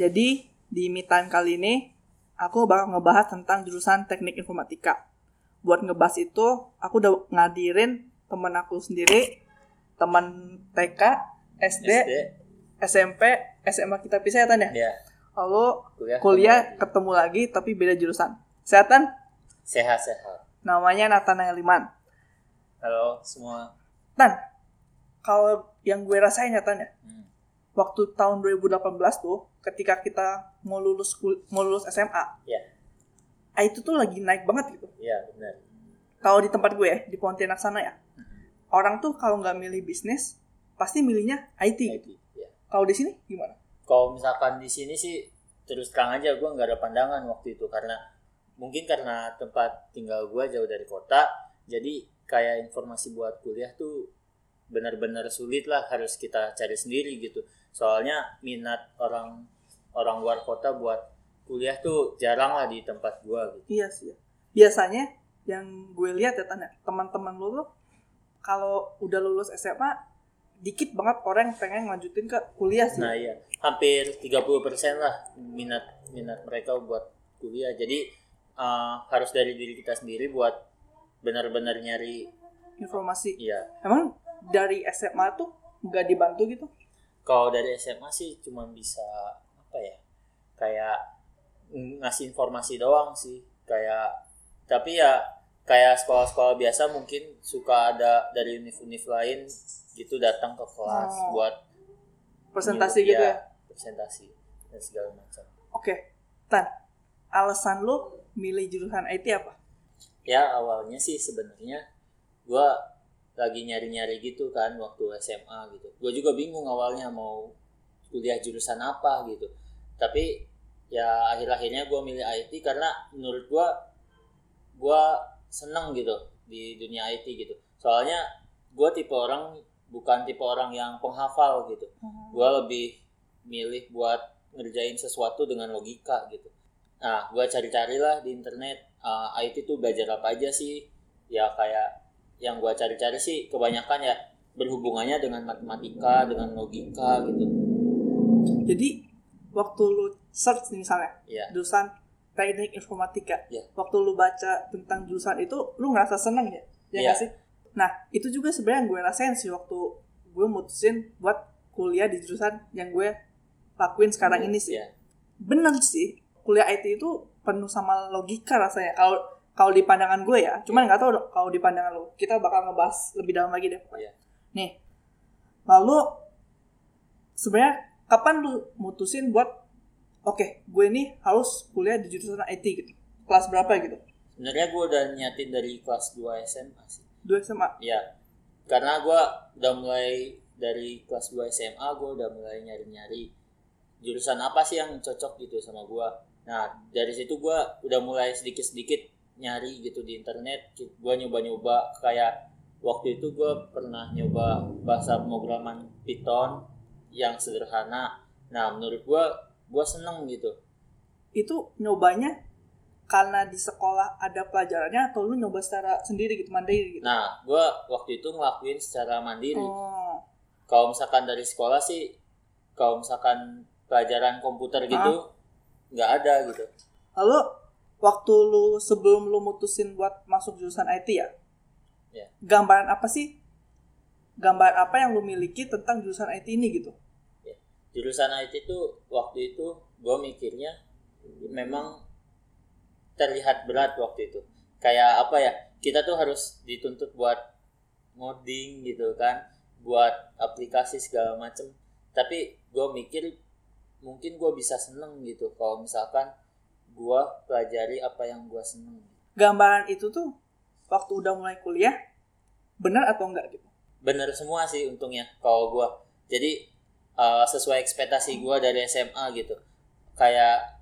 Jadi di Me Time kali ini aku bakal ngebahas tentang jurusan Teknik Informatika. Buat ngebahas itu, aku udah ngadirin temen aku sendiri, teman TK, SD, SD, SMP, SMA kita pisah ya Tan ya? ya Lalu kuliah, kuliah ketemu lagi tapi beda jurusan. Kesehatan sehat-sehat. namanya Nathanael Liman. Halo semua. Tan, kalau yang gue rasain ya Tan ya, Hmm. waktu tahun 2018 tuh ketika kita mau lulus mau lulus SMA, Ya, ah, itu tuh lagi naik banget gitu. ya benar. Kalau di tempat gue ya, di Pontianak sana ya, orang tuh kalau nggak milih bisnis, pasti milihnya IT. IT. Ya. Kalau di sini gimana? Kalau misalkan di sini sih terus terang aja gue nggak ada pandangan waktu itu karena mungkin karena tempat tinggal gue jauh dari kota, jadi kayak informasi buat kuliah tuh benar-benar sulit lah harus kita cari sendiri gitu. Soalnya minat orang orang luar kota buat kuliah tuh jarang lah di tempat gue gitu. Iya sih. ya. Biasanya yang gue lihat ya tanya teman-teman lu tuh kalau udah lulus SMA dikit banget orang yang pengen lanjutin ke kuliah sih. Nah iya, hampir 30% lah minat minat mereka buat kuliah. Jadi eh, harus dari diri kita sendiri buat benar-benar nyari Informasi. iya. Emang dari SMA tuh nggak dibantu gitu? Kalau dari SMA sih cuma bisa apa ya? Kayak ngasih informasi doang sih. Kayak tapi ya kayak sekolah-sekolah biasa mungkin suka ada dari univ-univ lain gitu datang ke kelas Oh. buat Presentasi gitu ya? Presentasi dan segala macam. Oke. Tan, alasan lu milih jurusan IT apa? ya awalnya sih sebenarnya gua lagi nyari-nyari gitu kan waktu SMA gitu. Gue juga bingung awalnya mau kuliah jurusan apa gitu. Tapi ya akhir-akhirnya gue milih IT karena menurut gua gua seneng gitu di dunia IT gitu. Soalnya gua tipe orang bukan tipe orang yang penghafal gitu. Gua lebih milih buat ngerjain sesuatu dengan logika gitu. Nah gua cari-carilah di internet uh, IT tuh belajar apa aja sih? Ya kayak yang gua cari-cari sih kebanyakan ya berhubungannya dengan matematika dengan logika gitu Jadi waktu lu search nih misalnya ya jurusan teknik informatika, Iya. waktu lu baca tentang jurusan itu, lu ngerasa seneng ya? Ya nggak sih? Nah itu juga sebenarnya yang gue rasain sih waktu gue mutusin buat kuliah di jurusan yang gue lakuin sekarang ini sih. ya Bener sih, kuliah IT itu penuh sama logika rasanya. Kalau kalau di pandangan gue ya, cuman nggak tahu kalau di pandangan lu. Kita bakal ngebahas lebih dalam lagi deh. Iya. Nih, lalu sebenarnya kapan lu mutusin buat oke gue ini harus kuliah di jurusan IT gitu kelas berapa gitu sebenarnya gua udah nyatin dari kelas 2 SMA sih dua SMA ya karena gua udah mulai dari kelas 2 SMA gua udah mulai nyari-nyari jurusan apa sih yang cocok gitu sama gua nah dari situ gua udah mulai sedikit-sedikit nyari gitu di internet gua nyoba-nyoba kayak waktu itu gua pernah nyoba bahasa pemrograman Python yang sederhana. Nah menurut gua gua seneng gitu. Itu nyobanya karena di sekolah ada pelajarannya atau lu nyoba secara sendiri gitu mandiri gitu? Nah gua waktu itu ngelakuin secara mandiri. Oh. Kalau misalkan dari sekolah sih kalau misalkan pelajaran komputer gitu nggak ada gitu. Lalu waktu lu sebelum lu mutusin buat masuk jurusan IT ya? Ya. gambaran apa sih? Gambaran apa yang lu miliki tentang jurusan IT ini gitu? Jurusan IT tuh waktu itu gue mikirnya memang terlihat berat waktu itu. Kayak apa ya kita tuh harus dituntut buat ngoding gitu kan? Buat aplikasi segala macem. Tapi gue mikir mungkin gue bisa seneng gitu. Kalau misalkan gue pelajari apa yang gue seneng. Gambaran itu tuh waktu udah mulai kuliah benar atau enggak gitu? Bener semua sih untungnya kalau gua. Jadi uh, sesuai ekspektasi gua dari SMA gitu. Kayak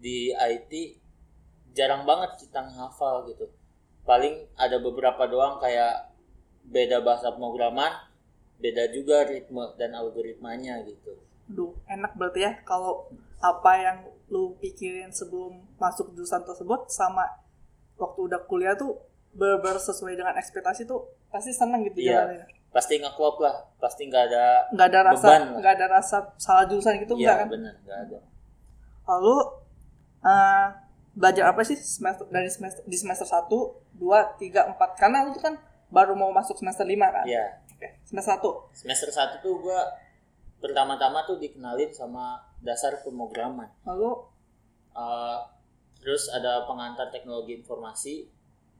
di IT jarang banget kita ngehafal gitu. Paling ada beberapa doang kayak beda bahasa pemrograman beda juga ritme dan algoritmanya gitu Duh, enak berarti ya kalau apa yang lu pikirin sebelum masuk jurusan tersebut sama waktu udah kuliah tuh bener sesuai dengan ekspektasi tuh pasti seneng gitu Iya. jalannya. pasti ngeklop lah pasti nggak ada Nggak ada rasa nggak ada rasa salah jurusan gitu enggak Iya kan? bener nggak ada Lalu eh, belajar apa sih semester dari semester di semester 1, 2, 3, 4 karena lu kan baru mau masuk semester 5 kan? Iya. Oke, semester 1. Semester 1 tuh gua pertama-tama tuh dikenalin sama dasar pemrograman. Lalu Uh, terus ada pengantar teknologi informasi,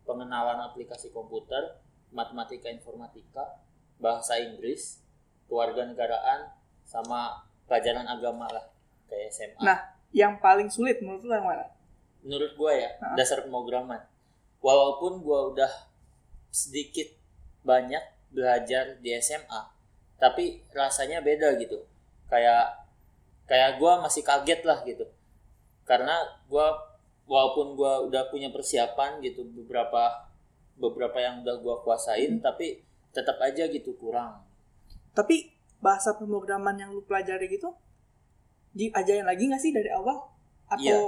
pengenalan aplikasi komputer, matematika informatika, bahasa Inggris, kewarganegaraan, sama pelajaran agama lah kayak SMA. Nah, yang paling sulit menurut lu yang mana? Menurut gua ya Hah? dasar pemrograman. Walaupun gua udah sedikit banyak belajar di SMA, tapi rasanya beda gitu. Kayak kayak gua masih kaget lah gitu. Karena gua walaupun gua udah punya persiapan gitu beberapa beberapa yang udah gua kuasain, tapi tetap aja gitu kurang. Tapi bahasa pemrograman yang lu pelajari gitu diajarin lagi nggak sih dari awal? Atau Iya.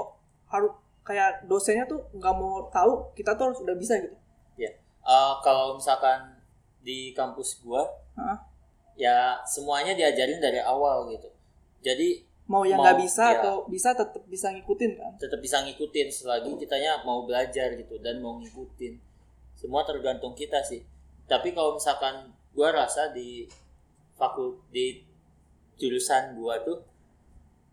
harus kayak dosennya tuh nggak mau tahu kita tuh harus udah bisa gitu? Uh, kalau misalkan di kampus gua, Hah? Ya semuanya diajarin dari awal gitu. Jadi Mau yang nggak bisa iya. atau bisa tetap bisa ngikutin kan? tetap bisa ngikutin selagi kitanya mau belajar gitu dan mau ngikutin semua tergantung kita sih tapi kalau misalkan gua rasa di fakul di jurusan gua tuh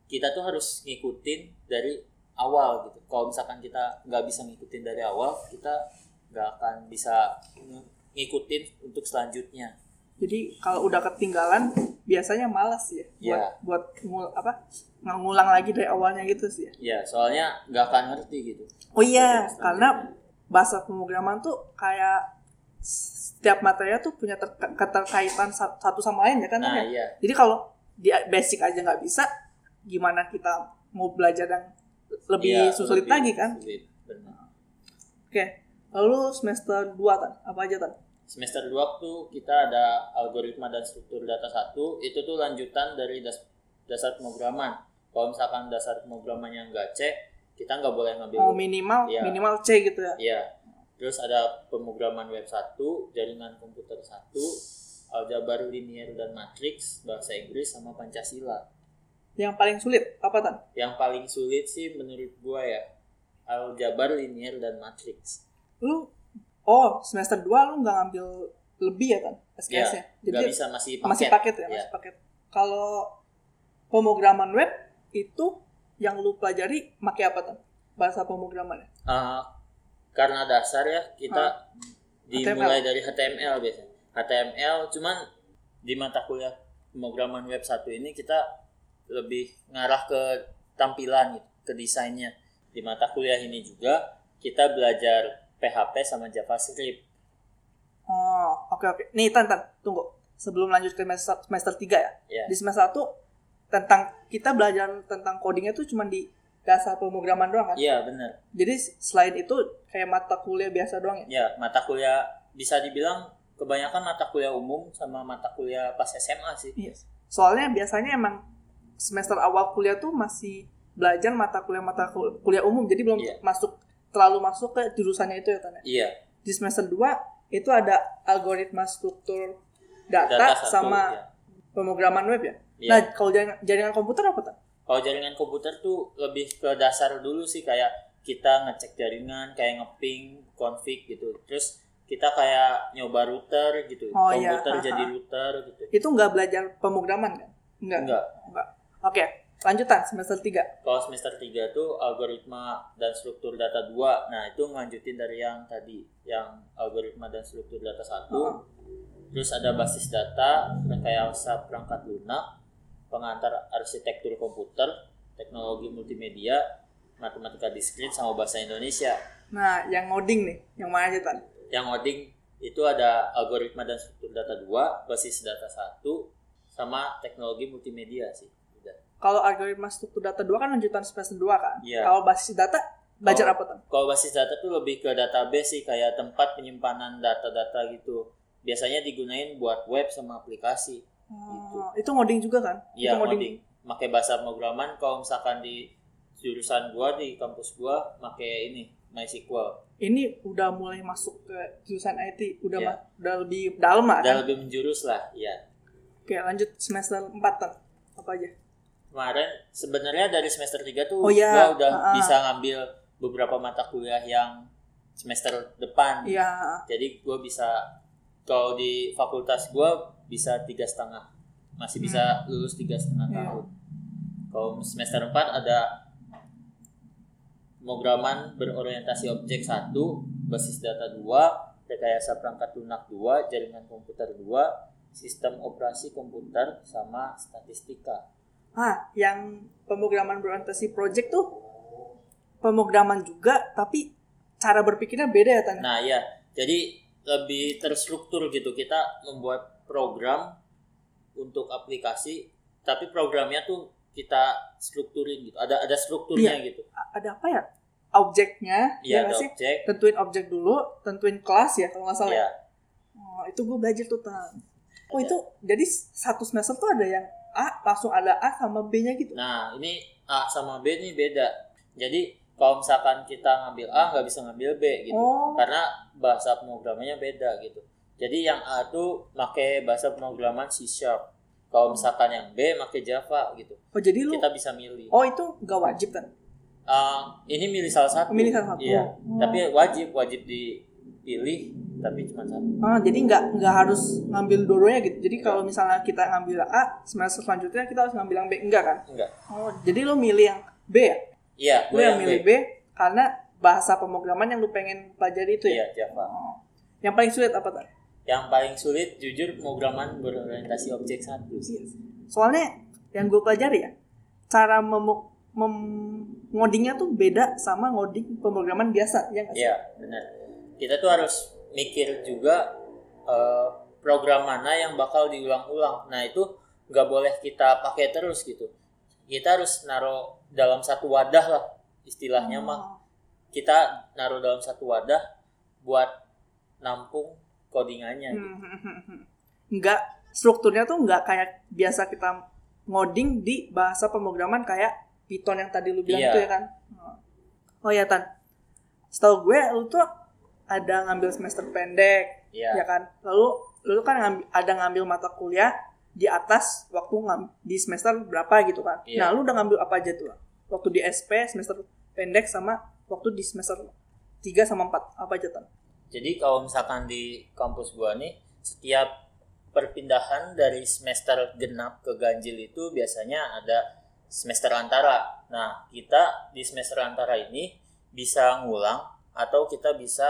kita tuh harus ngikutin dari awal gitu kalau misalkan kita nggak bisa ngikutin dari awal kita nggak akan bisa ng- ngikutin untuk selanjutnya Jadi kalau udah ketinggalan biasanya malas ya buat Iya. buat ngul, apa ngulang lagi dari awalnya gitu sih ya. ya soalnya nggak akan ngerti gitu Oh iya, Selanjutnya. karena bahasa pemrograman tuh kayak setiap materinya tuh punya ter- keterkaitan sa- satu sama lain ya kan? nah ya? iya Jadi kalau di basic aja nggak bisa, gimana kita mau belajar yang lebih Iya, sulit lebih lagi kan? sulit. Oke, lalu semester 2 tan, apa aja tan? Semester 2 tuh kita ada algoritma dan struktur data satu itu tuh lanjutan dari das- dasar pemrograman kalau misalkan dasar pemrogramannya nggak C kita nggak boleh ngambil Mau minimal Iya. minimal C gitu ya? Iya. terus ada pemrograman web 1 jaringan komputer 1 aljabar linier dan matriks bahasa Inggris sama Pancasila Yang paling sulit apa tan? yang paling sulit sih menurut gua ya aljabar linier dan matriks Lu oh semester 2 lu nggak ngambil lebih ya tan? SKS-nya. nggak Jadi bisa masih paket, masih paket ya, Iya. masih paket. Kalau pemrograman web itu yang lu pelajari pakai apa tuh? Bahasa pemrograman ya? Uh, karena dasar ya kita dimulai dari HTML biasanya. HTML cuman di mata kuliah pemrograman web satu ini kita lebih ngarah ke tampilan gitu, ke desainnya. Di mata kuliah ini juga kita belajar PHP sama JavaScript. Oh, oke oke. Nih, Tan, Tan, tunggu. Sebelum lanjut ke semester, semester 3 ya. Ya. Di semester 1 tentang kita belajar tentang codingnya tuh cuma di dasar pemrograman doang kan? Iya benar. Jadi selain itu kayak mata kuliah biasa doang ya? Ya mata kuliah bisa dibilang kebanyakan mata kuliah umum sama mata kuliah pas SMA sih. Iya. Soalnya biasanya emang semester awal kuliah tuh masih belajar mata kuliah-mata kul- kuliah umum. Jadi belum Iya. masuk terlalu masuk ke jurusannya itu ya, Tan. ya? Iya. Di semester 2 itu ada algoritma struktur data, Data satu, sama ya. pemrograman web ya. Iya. Nah, kalau jaringan, jaringan komputer apa tuh? Kalau jaringan komputer tuh lebih ke dasar dulu sih kayak kita ngecek jaringan, kayak ngeping, config gitu. Terus kita kayak nyoba router gitu. Oh, iya. komputer Ha, jadi router gitu. Itu nggak belajar pemrograman kan? Enggak. Enggak. Enggak. Oke, lanjutan semester 3. Kalau semester 3 tuh algoritma dan struktur data 2. Nah, itu ngelanjutin dari yang tadi, yang algoritma dan struktur data 1. Heeh. Terus ada basis data, rekayasa perangkat lunak, pengantar arsitektur komputer, teknologi multimedia, matematika diskrit sama bahasa Indonesia. Nah, yang ngoding nih, yang mana aja Tan? Yang coding itu ada algoritma dan struktur data 2, basis data 1, sama teknologi multimedia sih. Kalau algoritma struktur data 2 kan lanjutan semester 2 kan? Iya. Kalau basis data belajar apa Tan? Kalau basis data tuh lebih ke database sih, kayak tempat penyimpanan data-data gitu. Biasanya digunain buat web sama aplikasi. Oh, itu ngoding juga kan? Iya, itu ngoding. Pakai bahasa pemrograman kalau misalkan di jurusan gua di kampus gua pakai ini MySQL. Ini udah mulai masuk ke jurusan IT, udah Iya. ma- udah lebih dalam lah Udah kan? lebih menjurus lah, ya. Oke, lanjut semester 4 Tan. Apa aja? Kemarin sebenarnya dari semester 3 tuh Oh, iya. gua udah Ah. bisa ngambil beberapa mata kuliah yang semester depan. Iya. Jadi gue bisa kalau di fakultas gue bisa tiga setengah, masih bisa lulus tiga setengah Hmm. Iya. tahun. Kalau semester 4 ada pemrograman berorientasi objek satu, basis data 2, rekayasa perangkat lunak 2, jaringan komputer 2, sistem operasi komputer sama statistika. Ah, yang pemrograman berorientasi project tuh pemrograman juga, tapi cara berpikirnya beda ya Tan. Nah ya, jadi lebih terstruktur gitu. Kita membuat program untuk aplikasi, tapi programnya tuh kita strukturin gitu. Ada ada strukturnya gitu. A- Ada apa ya? Objeknya, Iya, ya ada sih? objek. Tentuin objek dulu, tentuin kelas ya kalau nggak salah. ya. Ya, Oh, itu gue belajar tuh Tan. Oh itu jadi satu semester tuh ada yang A langsung ada A sama B-nya gitu. Nah, ini A sama B ini beda. Jadi kalau misalkan kita ngambil A nggak bisa ngambil B gitu. Oh. Karena bahasa pemrogramannya beda gitu. Jadi yang A tuh pakai bahasa pemrograman C Sharp. Kalau misalkan yang B pakai Java gitu. Oh jadi lu Kita bisa milih. Oh itu gak wajib kan? Uh, ini milih salah satu. Milih salah satu. Iya. Oh. Tapi wajib wajib dipilih tapi cuma satu. Ah, jadi nggak nggak harus ngambil dua-duanya gitu. Jadi kalau misalnya kita ngambil A, semester selanjutnya kita harus ngambil yang B, enggak kan? Enggak. Oh, jadi lu milih yang B ya? Iya, gue yang milih B karena bahasa pemrograman yang lu pengen pelajari itu ya? Iya, Java. Oh. Yang paling sulit apa tuh? Yang paling sulit jujur pemrograman berorientasi objek satu sih. Soalnya yang gue pelajari ya, cara memo mem- ngodingnya tuh beda sama ngoding pemrograman biasa, ya nggak sih? Iya, benar. Kita tuh harus mikir juga eh, program mana yang bakal diulang-ulang. Nah, itu nggak boleh kita pakai terus gitu. Kita harus naruh dalam satu wadah lah istilahnya mah. Oh. Kita naruh dalam satu wadah buat nampung codingannya. gitu. Hmm, hmm, hmm, hmm. Nggak, strukturnya tuh nggak kayak biasa kita ngoding di bahasa pemrograman kayak Python yang tadi lu bilang Iya. itu ya kan? Oh ya Tan, setahu gue lu tuh ada ngambil semester pendek, Iya. ya kan? Lalu lu kan ngambil, ada ngambil mata kuliah di atas waktu ngam- di semester berapa gitu kan? Iya. Nah lu udah ngambil apa aja tuh? Waktu di SP semester pendek sama waktu di semester 3 sama 4 apa aja Tan? Jadi kalau misalkan di kampus gua nih setiap perpindahan dari semester genap ke ganjil itu biasanya ada semester antara. Nah, kita di semester antara ini bisa ngulang atau kita bisa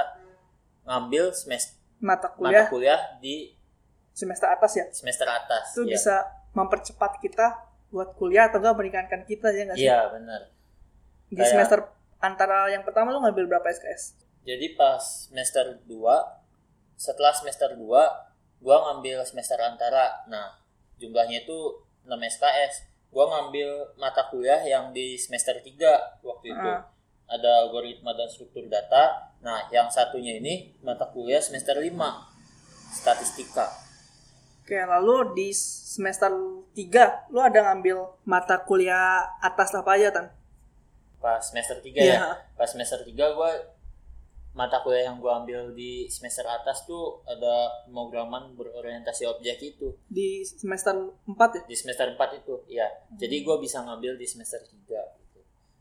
ngambil semester Mata mata kuliah kuliah di semester atas ya? semester atas. itu Iya. bisa mempercepat kita buat kuliah atau enggak meringankan kita ya nggak sih? Iya, benar. Di Kayak- semester antara yang pertama lu ngambil berapa SKS? Jadi pas semester 2 setelah semester 2 gua ngambil semester antara. Nah, jumlahnya itu 6 SKS. Gua ngambil mata kuliah yang di semester 3 waktu itu. Ah. Ada algoritma dan struktur data. Nah, yang satunya ini mata kuliah semester 5 statistika. Oke, lalu di semester 3 lu ada ngambil mata kuliah atas apa aja tan? Pas semester 3 Iya. ya. Pas semester 3 gua mata kuliah yang gua ambil di semester atas tuh ada pemrograman berorientasi objek itu. Di semester 4 ya? di semester 4 itu ya jadi gue bisa ngambil di semester 3 gitu.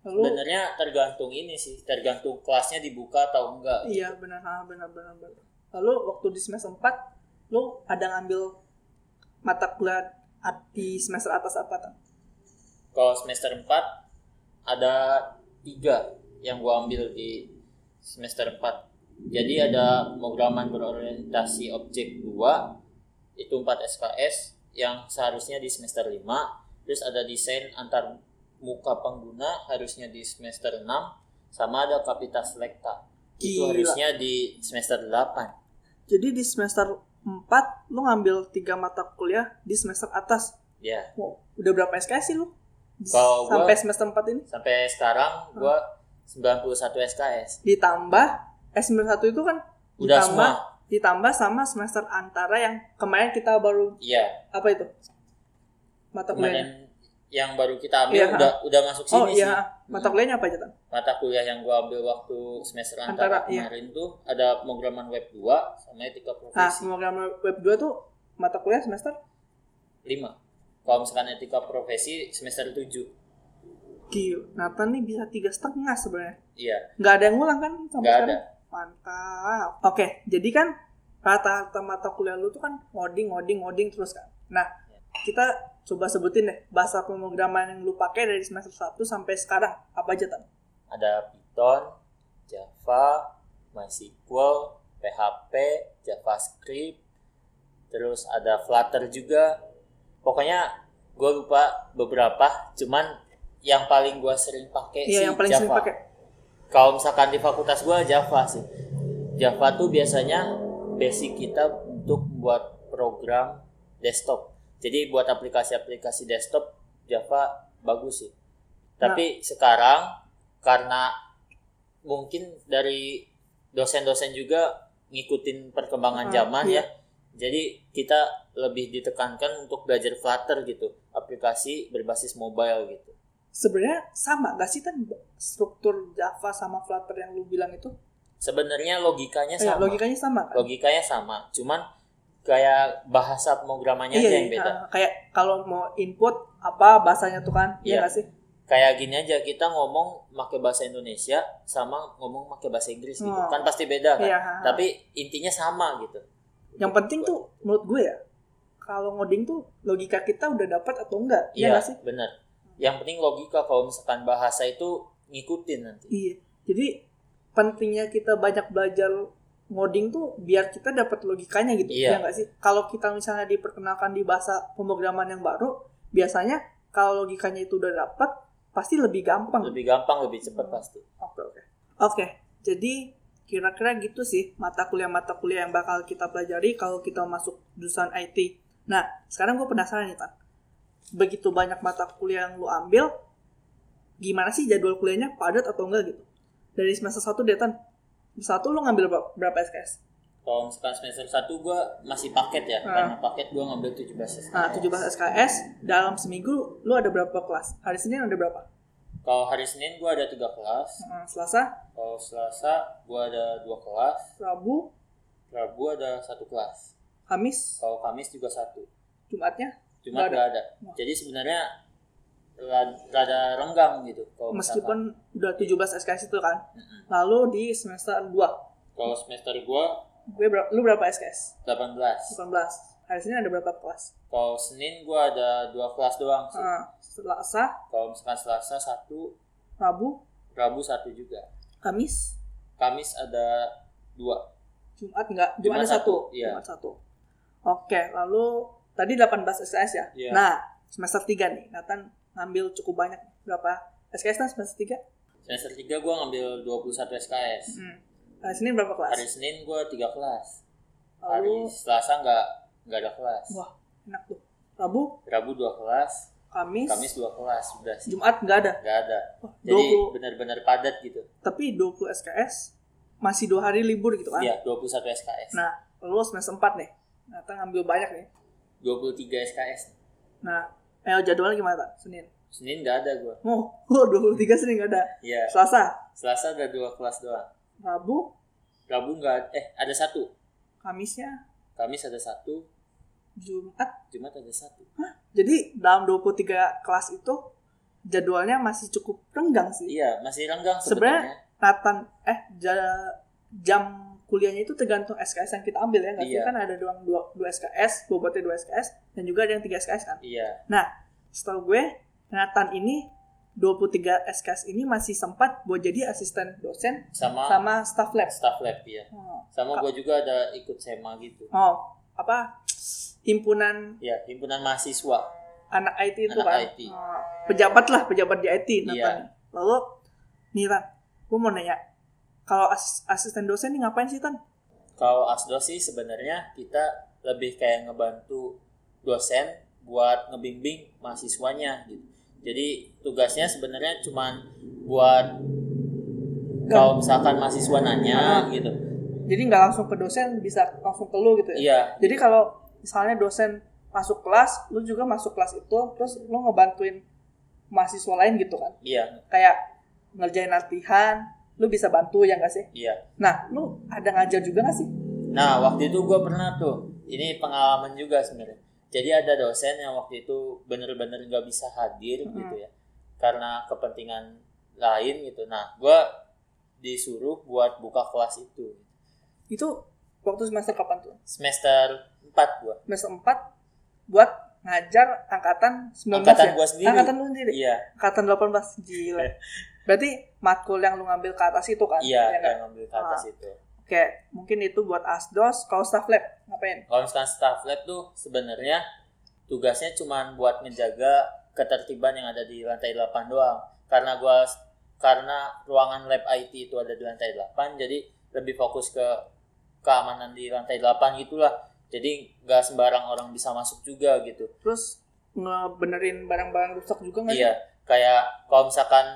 Lalu sebenarnya tergantung ini sih tergantung kelasnya dibuka atau enggak iya benar ah, benar benar benar. Lalu waktu di semester 4 lu ada ngambil mata kuliah di semester atas apa tan? kalau semester 4 ada tiga yang gue ambil di semester 4 jadi ada pemrograman berorientasi objek 2 itu 4 SKS yang seharusnya di semester 5 terus ada desain antar muka pengguna harusnya di semester 6 sama ada kapitas selekta itu harusnya di semester 8 Jadi di semester 4 lu ngambil tiga mata kuliah di semester atas. ya Wow, udah berapa SKS sih lu? Kalau gua- sampai semester 4 ini sampai sekarang gua 91 SKS ditambah eh semester 1 itu kan Udah ditambah semua. ditambah sama semester antara yang kemarin kita baru iya apa itu? Mata kemarin yang baru kita ambil Iya. udah udah masuk sini Oh sih iya, mata kuliahnya apa aja, Tan? mata kuliah yang gua ambil waktu semester antara, Antara, iya. kemarin tuh ada pemrograman web 2 sama etika Ah, profesi pemrograman web 2 tuh mata kuliah semester 5 kalau misalkan etika profesi semester 7 Gila, Nathan nih bisa tiga setengah sebenarnya. iya Nggak ada yang ngulang kan sampai sekarang? ada Mantap. Oke, jadi kan rata-rata mata kuliah lu tuh kan ngoding, ngoding, ngoding terus kan. Nah, kita coba sebutin deh bahasa pemrograman yang lu pakai dari semester 1 sampai sekarang. Apa aja, Tan? ada Python Java MySQL PHP JavaScript terus ada Flutter juga pokoknya gue lupa beberapa cuman yang paling gue sering pakai Iya, sih yang paling Java sering pakai. kalau misalkan di fakultas gue Java sih Java tuh biasanya basic kita untuk membuat program desktop jadi buat aplikasi-aplikasi desktop Java bagus sih tapi sekarang karena mungkin dari dosen-dosen juga ngikutin perkembangan Hmm, zaman iya. ya jadi kita lebih ditekankan untuk belajar Flutter gitu aplikasi berbasis mobile gitu Sebenarnya sama gak sih Tan struktur Java sama Flutter yang lu bilang itu? sebenarnya logikanya Eh, sama logikanya sama kan? logikanya sama cuman kayak bahasa pemrogramannya aja yang beda ah, kayak kalau mau input apa bahasanya tuh kan? Iya Iya. gak sih? kayak gini aja kita ngomong pakai bahasa Indonesia sama ngomong pakai bahasa Inggris gitu Oh. kan pasti beda kan Iya. tapi intinya sama gitu yang penting tuh menurut gue ya kalau ngoding tuh logika kita udah dapat atau enggak iya iya nggak sih benar yang penting logika kalau misalkan bahasa itu ngikutin nanti iya jadi pentingnya kita banyak belajar ngoding tuh biar kita dapat logikanya gitu Iya. ya nggak sih kalau kita misalnya diperkenalkan di bahasa pemrograman yang baru biasanya kalau logikanya itu udah dapat pasti lebih gampang lebih gampang lebih cepat pasti Oke oke. Oke, jadi kira-kira gitu sih mata kuliah-mata kuliah yang bakal kita pelajari kalau kita masuk jurusan IT. Nah, sekarang gue penasaran nih, Tan. Begitu banyak mata kuliah yang lu ambil, gimana sih jadwal kuliahnya padat atau enggak gitu? Dari semester 1 deh, Tan. Satu lu ngambil berapa, SKS? kalau misalkan semester 1 gue masih paket ya Ah. karena paket gue ngambil 17 SKS Nah, 17 SKS dalam seminggu lu ada berapa kelas? Hari Senin ada berapa? kalau hari Senin gue ada tiga kelas Nah, Selasa, kalau Selasa gue ada dua kelas Rabu, Rabu ada satu kelas Kamis, kalau Kamis juga satu Jumatnya cuma Nggak ada. nggak ada. Jadi sebenarnya rada, renggang gitu kalau misalkan. meskipun udah 17 SKS itu kan. Lalu di semester 2 kalau semester gua gue ber- lu berapa SKS? 18 18. Hari Senin ada berapa kelas? kalau Senin gua ada dua kelas doang sih Ah, Selasa, kalau misalkan Selasa satu Rabu, Rabu satu juga Kamis, Kamis ada dua Jumat enggak? Jumat, Jumat ada satu. satu, iya. Jumat satu. Oke, lalu tadi 18 SKS ya? Iya. Nah, semester 3 nih. Nathan ngambil cukup banyak. Berapa SKS kan semester 3? semester tiga gua ngambil 21 SKS Hmm. Hari Senin berapa kelas? hari Senin gua tiga kelas hari Lalu, Selasa nggak nggak ada kelas wah, enak tuh. Rabu, Rabu dua kelas Kamis, Kamis dua kelas sudah sih Jumat nggak ada. nggak ada Wah, jadi 20, benar-benar padat gitu tapi 20 SKS masih dua hari libur gitu kan? Iya, 21 SKS. Nah, lalu semester 4 nih. Nathan ngambil banyak nih. 23 SKS. Nah, eh jadwalnya gimana, Tak? Senin? Senin nggak ada gua. Oh, oh 23 Senin nggak ada. Iya. Selasa, Selasa ada dua kelas doang. Rabu, Rabu nggak eh ada satu. Kamisnya, Kamis ada satu. Jumat. Jumat ada satu. Jadi dalam 23 kelas itu jadwalnya masih cukup renggang sih. Iya, masih renggang Sebenarnya- sebenarnya. Nathan, eh ja- jam kuliahnya itu tergantung SKS yang kita ambil ya nggak sih? Iya. Kan ada dua, dua, dua SKS, bobotnya dua SKS, dan juga ada yang 3 SKS kan? Iya. Setahu gue, Nathan ini 23 SKS ini masih sempat buat jadi asisten dosen Sama, sama staff lab. staff lab ya. Oh, Sama gua juga ada ikut SEMA gitu. oh, apa? Himpunan Ya, himpunan mahasiswa. anak IT itu Anak kan. IT. Oh, pejabat lah, pejabat di IT Nathan. Iya. Lalu, nih Tan, gue mau nanya, kalau asis- asisten dosen ini ngapain sih Tan? Kalau ASDO sih sebenarnya kita lebih kayak ngebantu dosen buat ngebimbing mahasiswanya gitu. Jadi tugasnya sebenarnya cuman buat kalau misalkan mahasiswa nanya gitu. Jadi nggak langsung ke dosen, bisa langsung ke lu gitu ya? Iya, Jadi kalau misalnya dosen masuk kelas, lu juga masuk kelas itu, terus lu ngebantuin mahasiswa lain gitu kan? iya, Kayak ngerjain latihan, lu bisa bantu ya nggak sih? iya. Nah, lu ada ngajar juga nggak sih? Nah, waktu itu gue pernah tuh, ini pengalaman juga sebenarnya. jadi ada dosen yang waktu itu bener-bener nggak bisa hadir Mm-mm. gitu ya karena kepentingan lain gitu nah gue disuruh buat buka kelas itu Itu waktu semester kapan tuh? semester 4 gue Semester 4 buat ngajar angkatan 19 angkatan ya? gue sendiri Angkatan lu sendiri? iya Angkatan 18. Gila. Berarti matkul yang lu ngambil ke atas itu kan? iya Ya yang ngambil ke atas Ah. itu Oke, mungkin itu buat asdos. Kalau staff lab ngapain? kalau misalkan staff lab tuh sebenarnya tugasnya cuma buat menjaga ketertiban yang ada di lantai 8 doang karena gua karena ruangan lab IT itu ada di lantai 8 jadi lebih fokus ke keamanan di lantai 8 gitulah jadi nggak sembarang orang bisa masuk juga gitu Terus ngebenerin barang-barang rusak juga nggak iya kayak kalau misalkan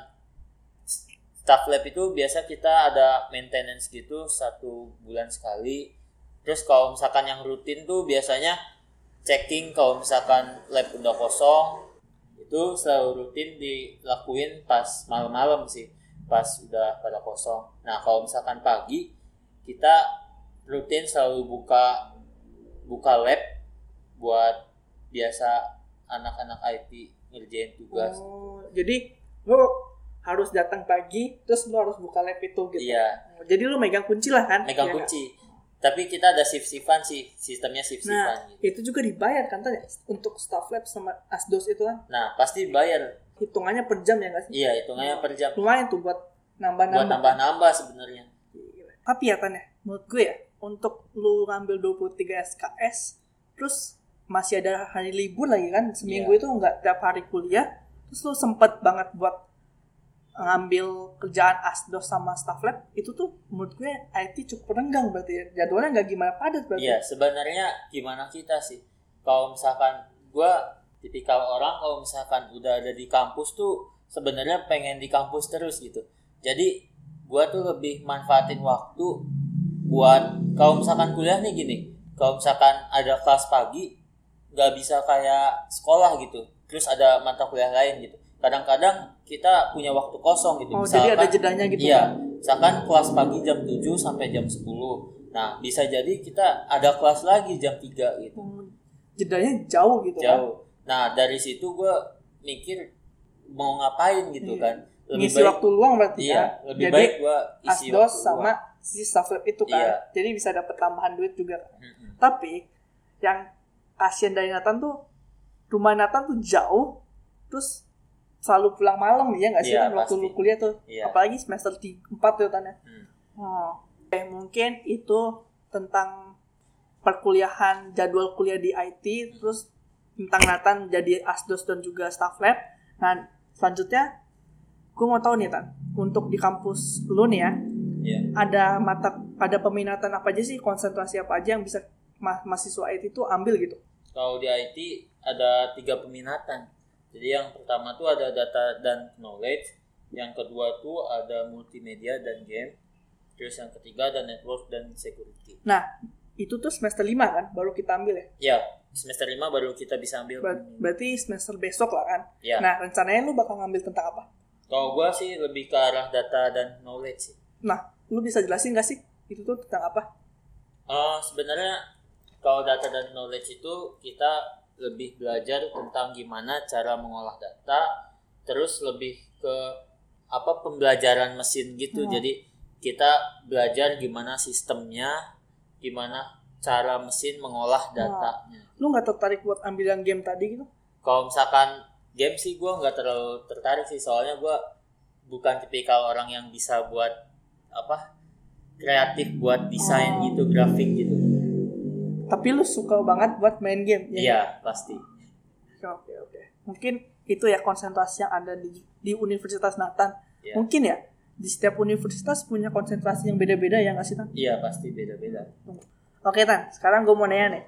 staff lab itu biasa kita ada maintenance gitu satu bulan sekali. Terus kalau misalkan yang rutin tuh biasanya checking kalau misalkan lab udah kosong itu selalu rutin dilakuin pas malam-malam sih pas udah pada kosong. Nah kalau misalkan pagi kita rutin selalu buka buka lab buat biasa anak-anak IT ngerjain tugas. Oh, jadi lu harus datang pagi, terus lu harus buka lab itu gitu. iya Jadi lu megang kunci lah kan? megang nggak? kunci tapi kita ada shift shiftan sih sistemnya shift shiftan Nah, gitu. itu juga dibayar kan tadi untuk staff lab sama asdos itu kan? nah pasti bayar Hitungannya per jam ya nggak sih? iya hitungannya per jam Lumayan tuh buat buat nambah-nambah. nambah-nambah sebenarnya. Tapi ya Tan ya, menurut gue ya, untuk lu ngambil 23 SKS, terus masih ada hari libur lagi kan, seminggu Iya. itu nggak tiap hari kuliah, terus lu sempet banget buat ngambil kerjaan asdos sama staff lab, itu tuh menurut gue IT cukup renggang berarti ya. Jadwalnya nggak gimana padat berarti. iya sebenarnya gimana kita sih kalau misalkan gua tipikal orang kalau misalkan udah ada di kampus tuh sebenarnya pengen di kampus terus gitu jadi gua tuh lebih manfaatin waktu buat kalau misalkan kuliah nih gini kalau misalkan ada kelas pagi nggak bisa kayak sekolah gitu terus ada mata kuliah lain gitu kadang-kadang kita punya waktu kosong gitu Oh, jadi ada Misalkan- jedanya gitu. Iya, misalkan kelas pagi jam 7 sampai jam 10. Nah, bisa jadi kita ada kelas lagi jam 3 gitu. Hmm, Jedanya jauh gitu kan. Jauh. Nah, dari situ gue mikir mau ngapain gitu Iya. kan. Lebih Ngisi baik waktu luang berarti iya, ya. lebih Jadi baik gue isi asdos waktu sama luang. si staff lab itu kan. Iya. Jadi bisa dapat tambahan duit juga. Mm-mm. Tapi yang kasihan dari Nathan tuh rumah Nathan tuh jauh, terus selalu pulang malam ya nggak sih Iya, kan waktu pasti. lu kuliah tuh, Iya. apalagi semester 4 tuh tanya. Hmm. Oh. Oke, mungkin itu tentang perkuliahan jadwal kuliah di IT, terus tentang Nathan jadi asdos dan juga staff lab. Nah selanjutnya, gue mau tahu nih Tan, untuk di kampus lu nih ya, Iya. ada mata ada peminatan apa aja sih konsentrasi apa aja yang bisa ma- mahasiswa IT itu ambil gitu Kalau di IT ada tiga peminatan. Jadi yang pertama tuh ada data dan knowledge, yang kedua tuh ada multimedia dan game, terus yang ketiga ada network dan security. nah itu tuh semester 5 kan baru kita ambil ya Ya, semester 5 baru kita bisa ambil. Ber- berarti semester besok lah kan Ya. nah rencananya lu bakal ngambil tentang apa Kalau gua sih lebih ke arah data dan knowledge sih. nah lu bisa jelasin gak sih itu tuh tentang apa Eh, sebenarnya kalau data dan knowledge itu kita lebih belajar tentang gimana cara mengolah data, terus lebih ke apa pembelajaran mesin gitu. Hmm. Jadi kita belajar gimana sistemnya, gimana cara mesin mengolah datanya. lu nggak tertarik buat ambil yang game tadi gitu Kalau misalkan game sih gue nggak terlalu tertarik sih, soalnya gue bukan tipikal orang yang bisa buat apa kreatif buat desain Oh. gitu, grafik gitu. Tapi lu suka banget buat main game ya Iya pasti. oke oke mungkin itu ya konsentrasi yang ada di di Universitas Nathan Iya. mungkin ya di setiap universitas punya konsentrasi yang beda-beda ya nggak sih Tan? Iya pasti beda-beda. Oke Tan, sekarang gue mau nanya nih.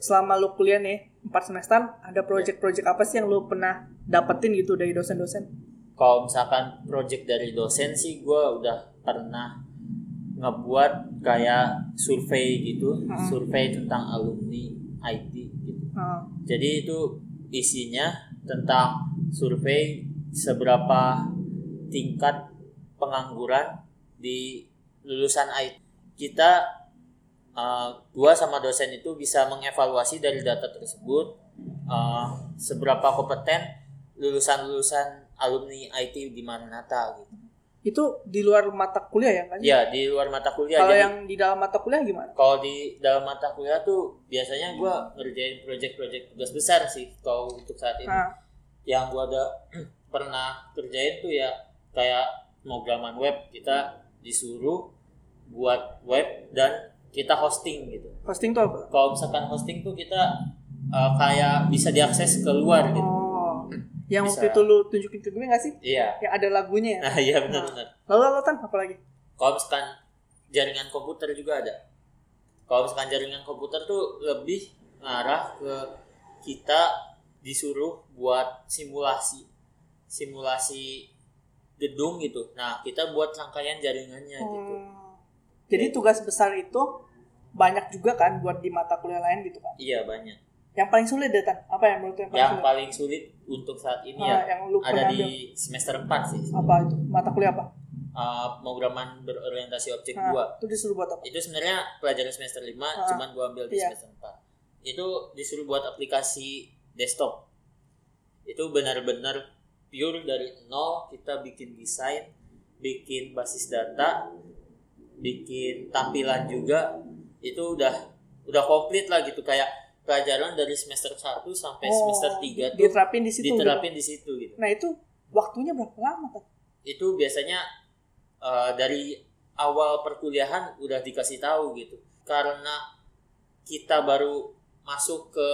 Selama lu kuliah nih, 4 semester, ada project-project apa sih yang lu pernah dapetin gitu dari dosen-dosen? Kalau misalkan project dari dosen sih gue udah pernah ngebuat kayak survei gitu, Hmm. survei tentang alumni IT gitu. Uh, Jadi itu isinya tentang survei seberapa tingkat pengangguran di lulusan IT. Kita uh, gua sama dosen itu bisa mengevaluasi dari data tersebut uh, seberapa kompeten lulusan-lulusan alumni IT di Maranatha gitu. Itu di luar mata kuliah ya kan? Ya di luar mata kuliah. Kalau yang di dalam mata kuliah gimana? kalau di dalam mata kuliah tuh biasanya gua ngerjain project-project tugas besar sih kalau untuk saat ini. Nah, Yang gua ada pernah kerjain tuh ya kayak pemrograman web kita disuruh buat web dan kita hosting gitu. hosting tuh apa? Kalau misalkan hosting tuh kita uh, kayak bisa diakses ke luar gitu. Oh, yang Bisa. waktu itu lu tunjukin ke gue gak sih? Iya. Yang ada lagunya ya? Nah, iya benar-benar. Lalu lalu tan apa lagi? Kalau misalkan jaringan komputer juga ada. Kalau misalkan jaringan komputer tuh lebih ngarah ke kita disuruh buat simulasi simulasi gedung gitu. Nah, kita buat rangkaian jaringannya gitu. Hmm. Jadi tugas besar itu banyak juga kan buat di mata kuliah lain gitu kan? Iya, banyak. Yang paling sulit deh? Apa yang menurut yang paling Yang sulit? paling sulit untuk saat ini Ah, ya yang lu ada di semester 4 sih. Apa itu? Mata kuliah apa? Uh, pemrograman berorientasi objek Nah, 2. itu disuruh buat apa? Itu sebenarnya pelajaran semester 5, Ah, cuman gua ambil di iya. semester 4. Itu disuruh buat aplikasi desktop. Itu benar-benar pure dari nol kita bikin desain, bikin basis data, bikin tampilan juga. Itu udah udah komplit lah gitu kayak pelajaran dari semester 1 sampai semester 3 tuh diterapin di situ. gitu. diterapin di situ gitu. Nah itu waktunya berapa lama kan? itu biasanya uh, dari awal perkuliahan udah dikasih tahu gitu karena kita baru masuk ke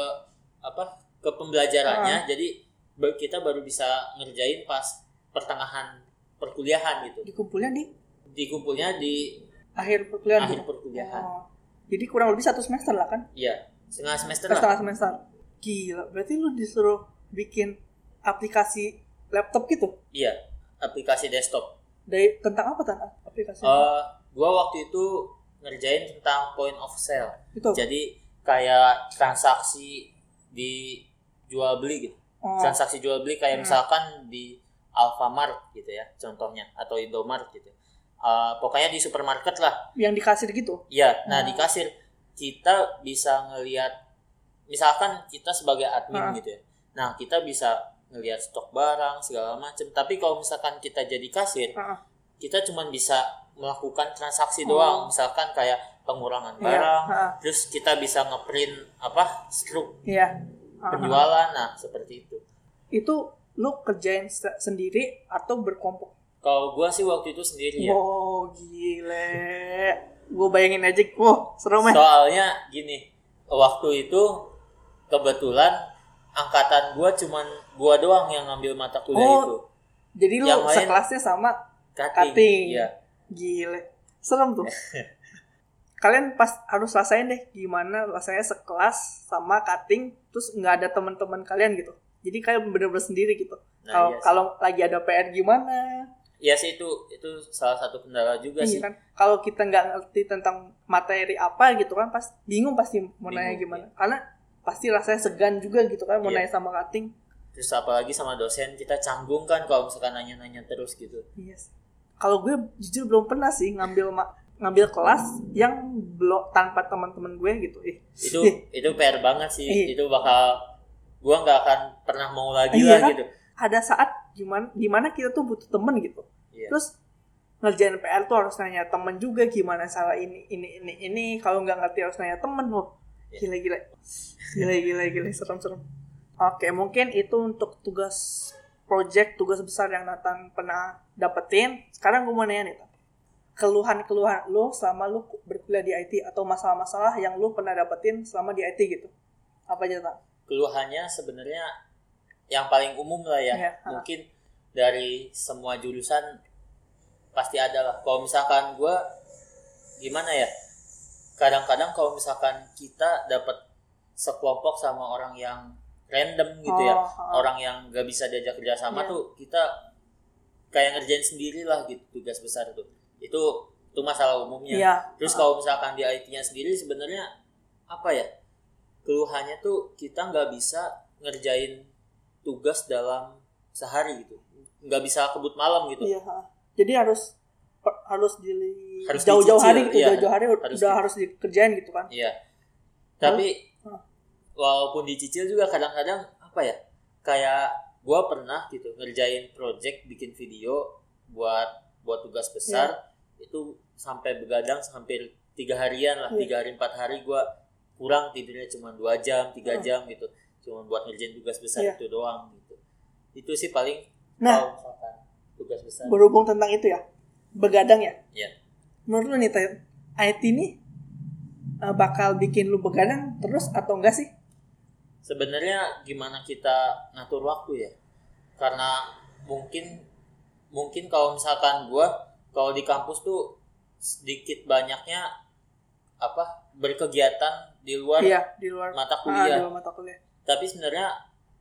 apa ke pembelajarannya jadi ba- kita baru bisa ngerjain pas pertengahan perkuliahan gitu Dikumpulnya di dikumpulnya di akhir perkuliahan. akhir gitu? perkuliahan Oh. Jadi kurang lebih satu semester lah kan? iya setengah semester lah Setengah semester. Gila, berarti lu disuruh bikin aplikasi laptop gitu? iya aplikasi desktop Dari tentang apa tan aplikasi? uh, gua waktu itu ngerjain tentang point of sale itu. apa? jadi kayak transaksi di jual beli gitu Oh, transaksi jual beli kayak Hmm. misalkan di Alfamart gitu ya contohnya atau Indomart gitu Uh, pokoknya di supermarket lah yang di kasir gitu. ya nah Hmm. di kasir kita bisa ngelihat misalkan kita sebagai admin Ah. gitu ya nah kita bisa ngelihat stok barang segala macam tapi kalau misalkan kita jadi kasir Heeh. kita cuma bisa melakukan transaksi Oh. doang misalkan kayak pengurangan Iya, barang heeh. terus kita bisa ngeprint apa struk Iya. Heeh. penjualan nah seperti itu Itu lu kerjain se- sendiri atau berkelompok? kalau gua sih waktu itu sendiri ya Wow, gile. Gue bayangin aja, wow, seru men. soalnya gini waktu itu kebetulan angkatan gua cuman gua doang yang ngambil mata kuliah Oh, itu Jadi lu yang sekelasnya sama cutting, cutting. Iya. Gile. Serem tuh. Kalian pas harus rasain deh gimana rasanya sekelas sama cutting terus nggak ada teman-teman kalian gitu. Jadi kayak bener-bener sendiri gitu. Nah, Kalau iya kalau lagi ada PR gimana? Iya sih itu itu salah satu kendala juga Iya sih kan. Kalau kita nggak ngerti tentang materi apa gitu kan pas bingung pasti mau nanya Bingung, gimana. Karena pasti rasanya segan juga gitu kan mau Iya. nanya sama cutting. terus apalagi sama dosen kita canggung kan kalau misalkan nanya-nanya terus gitu Yes. Kalau gue jujur belum pernah sih ngambil ngambil kelas yang belum tanpa teman-teman gue gitu. Eh, itu itu PR banget sih Iya. itu bakal gua nggak akan pernah mau lagi Iya lah kan? gitu ada saat gimana gimana kita tuh butuh temen gitu. Iya. Terus ngerjain PR tuh harus nanya temen juga gimana salah ini ini ini ini kalau nggak ngerti harus nanya temen loh. Iya. Gila gila. Gila gila gila serem serem. Oke, mungkin itu untuk tugas project tugas besar yang Nathan pernah dapetin. Sekarang gue mau nanya nih, keluhan-keluhan lo selama lo berkuliah di IT atau masalah-masalah yang lo pernah dapetin selama di IT gitu. Apa aja, Tan? keluhannya sebenarnya yang paling umum lah ya. Ha. mungkin dari semua jurusan pasti ada lah. Kalau misalkan gua gimana ya? Kadang-kadang kalau misalkan kita dapat sekelompok sama orang yang random gitu ya Oh, orang yang gak bisa diajak kerjasama Iya. tuh kita kayak ngerjain sendiri lah gitu tugas besar tuh. Itu itu masalah umumnya. Iya. terus kalau misalkan di IT-nya sendiri sebenarnya apa ya? Keluhannya tuh kita nggak bisa ngerjain tugas dalam sehari gitu nggak bisa kebut malam gitu Iya. Jadi harus harus di Harus jauh-jauh hari gitu, iya, jauh-jauh hari harus udah di- harus dikerjain gitu kan. Iya. Tapi Hah. walaupun dicicil juga kadang-kadang apa ya? Kayak gua pernah gitu ngerjain project bikin video buat buat tugas besar itu sampai begadang hampir tiga harian lah Iya. tiga hari empat hari gua kurang tidurnya cuma dua jam tiga jam gitu cuma buat ngerjain tugas besar Iya. itu doang gitu itu sih paling Nah. kalau misalkan tugas besar Berhubung tentang itu ya, begadang ya. Iya. Menurut lu nih, IT ini eh, bakal bikin lu begadang terus atau enggak sih? sebenarnya gimana kita ngatur waktu ya karena mungkin mungkin kalau misalkan gua kalau di kampus tuh sedikit banyaknya apa berkegiatan di luar Iya, di luar mata Ah, kuliah di luar mata kuliah. Tapi sebenarnya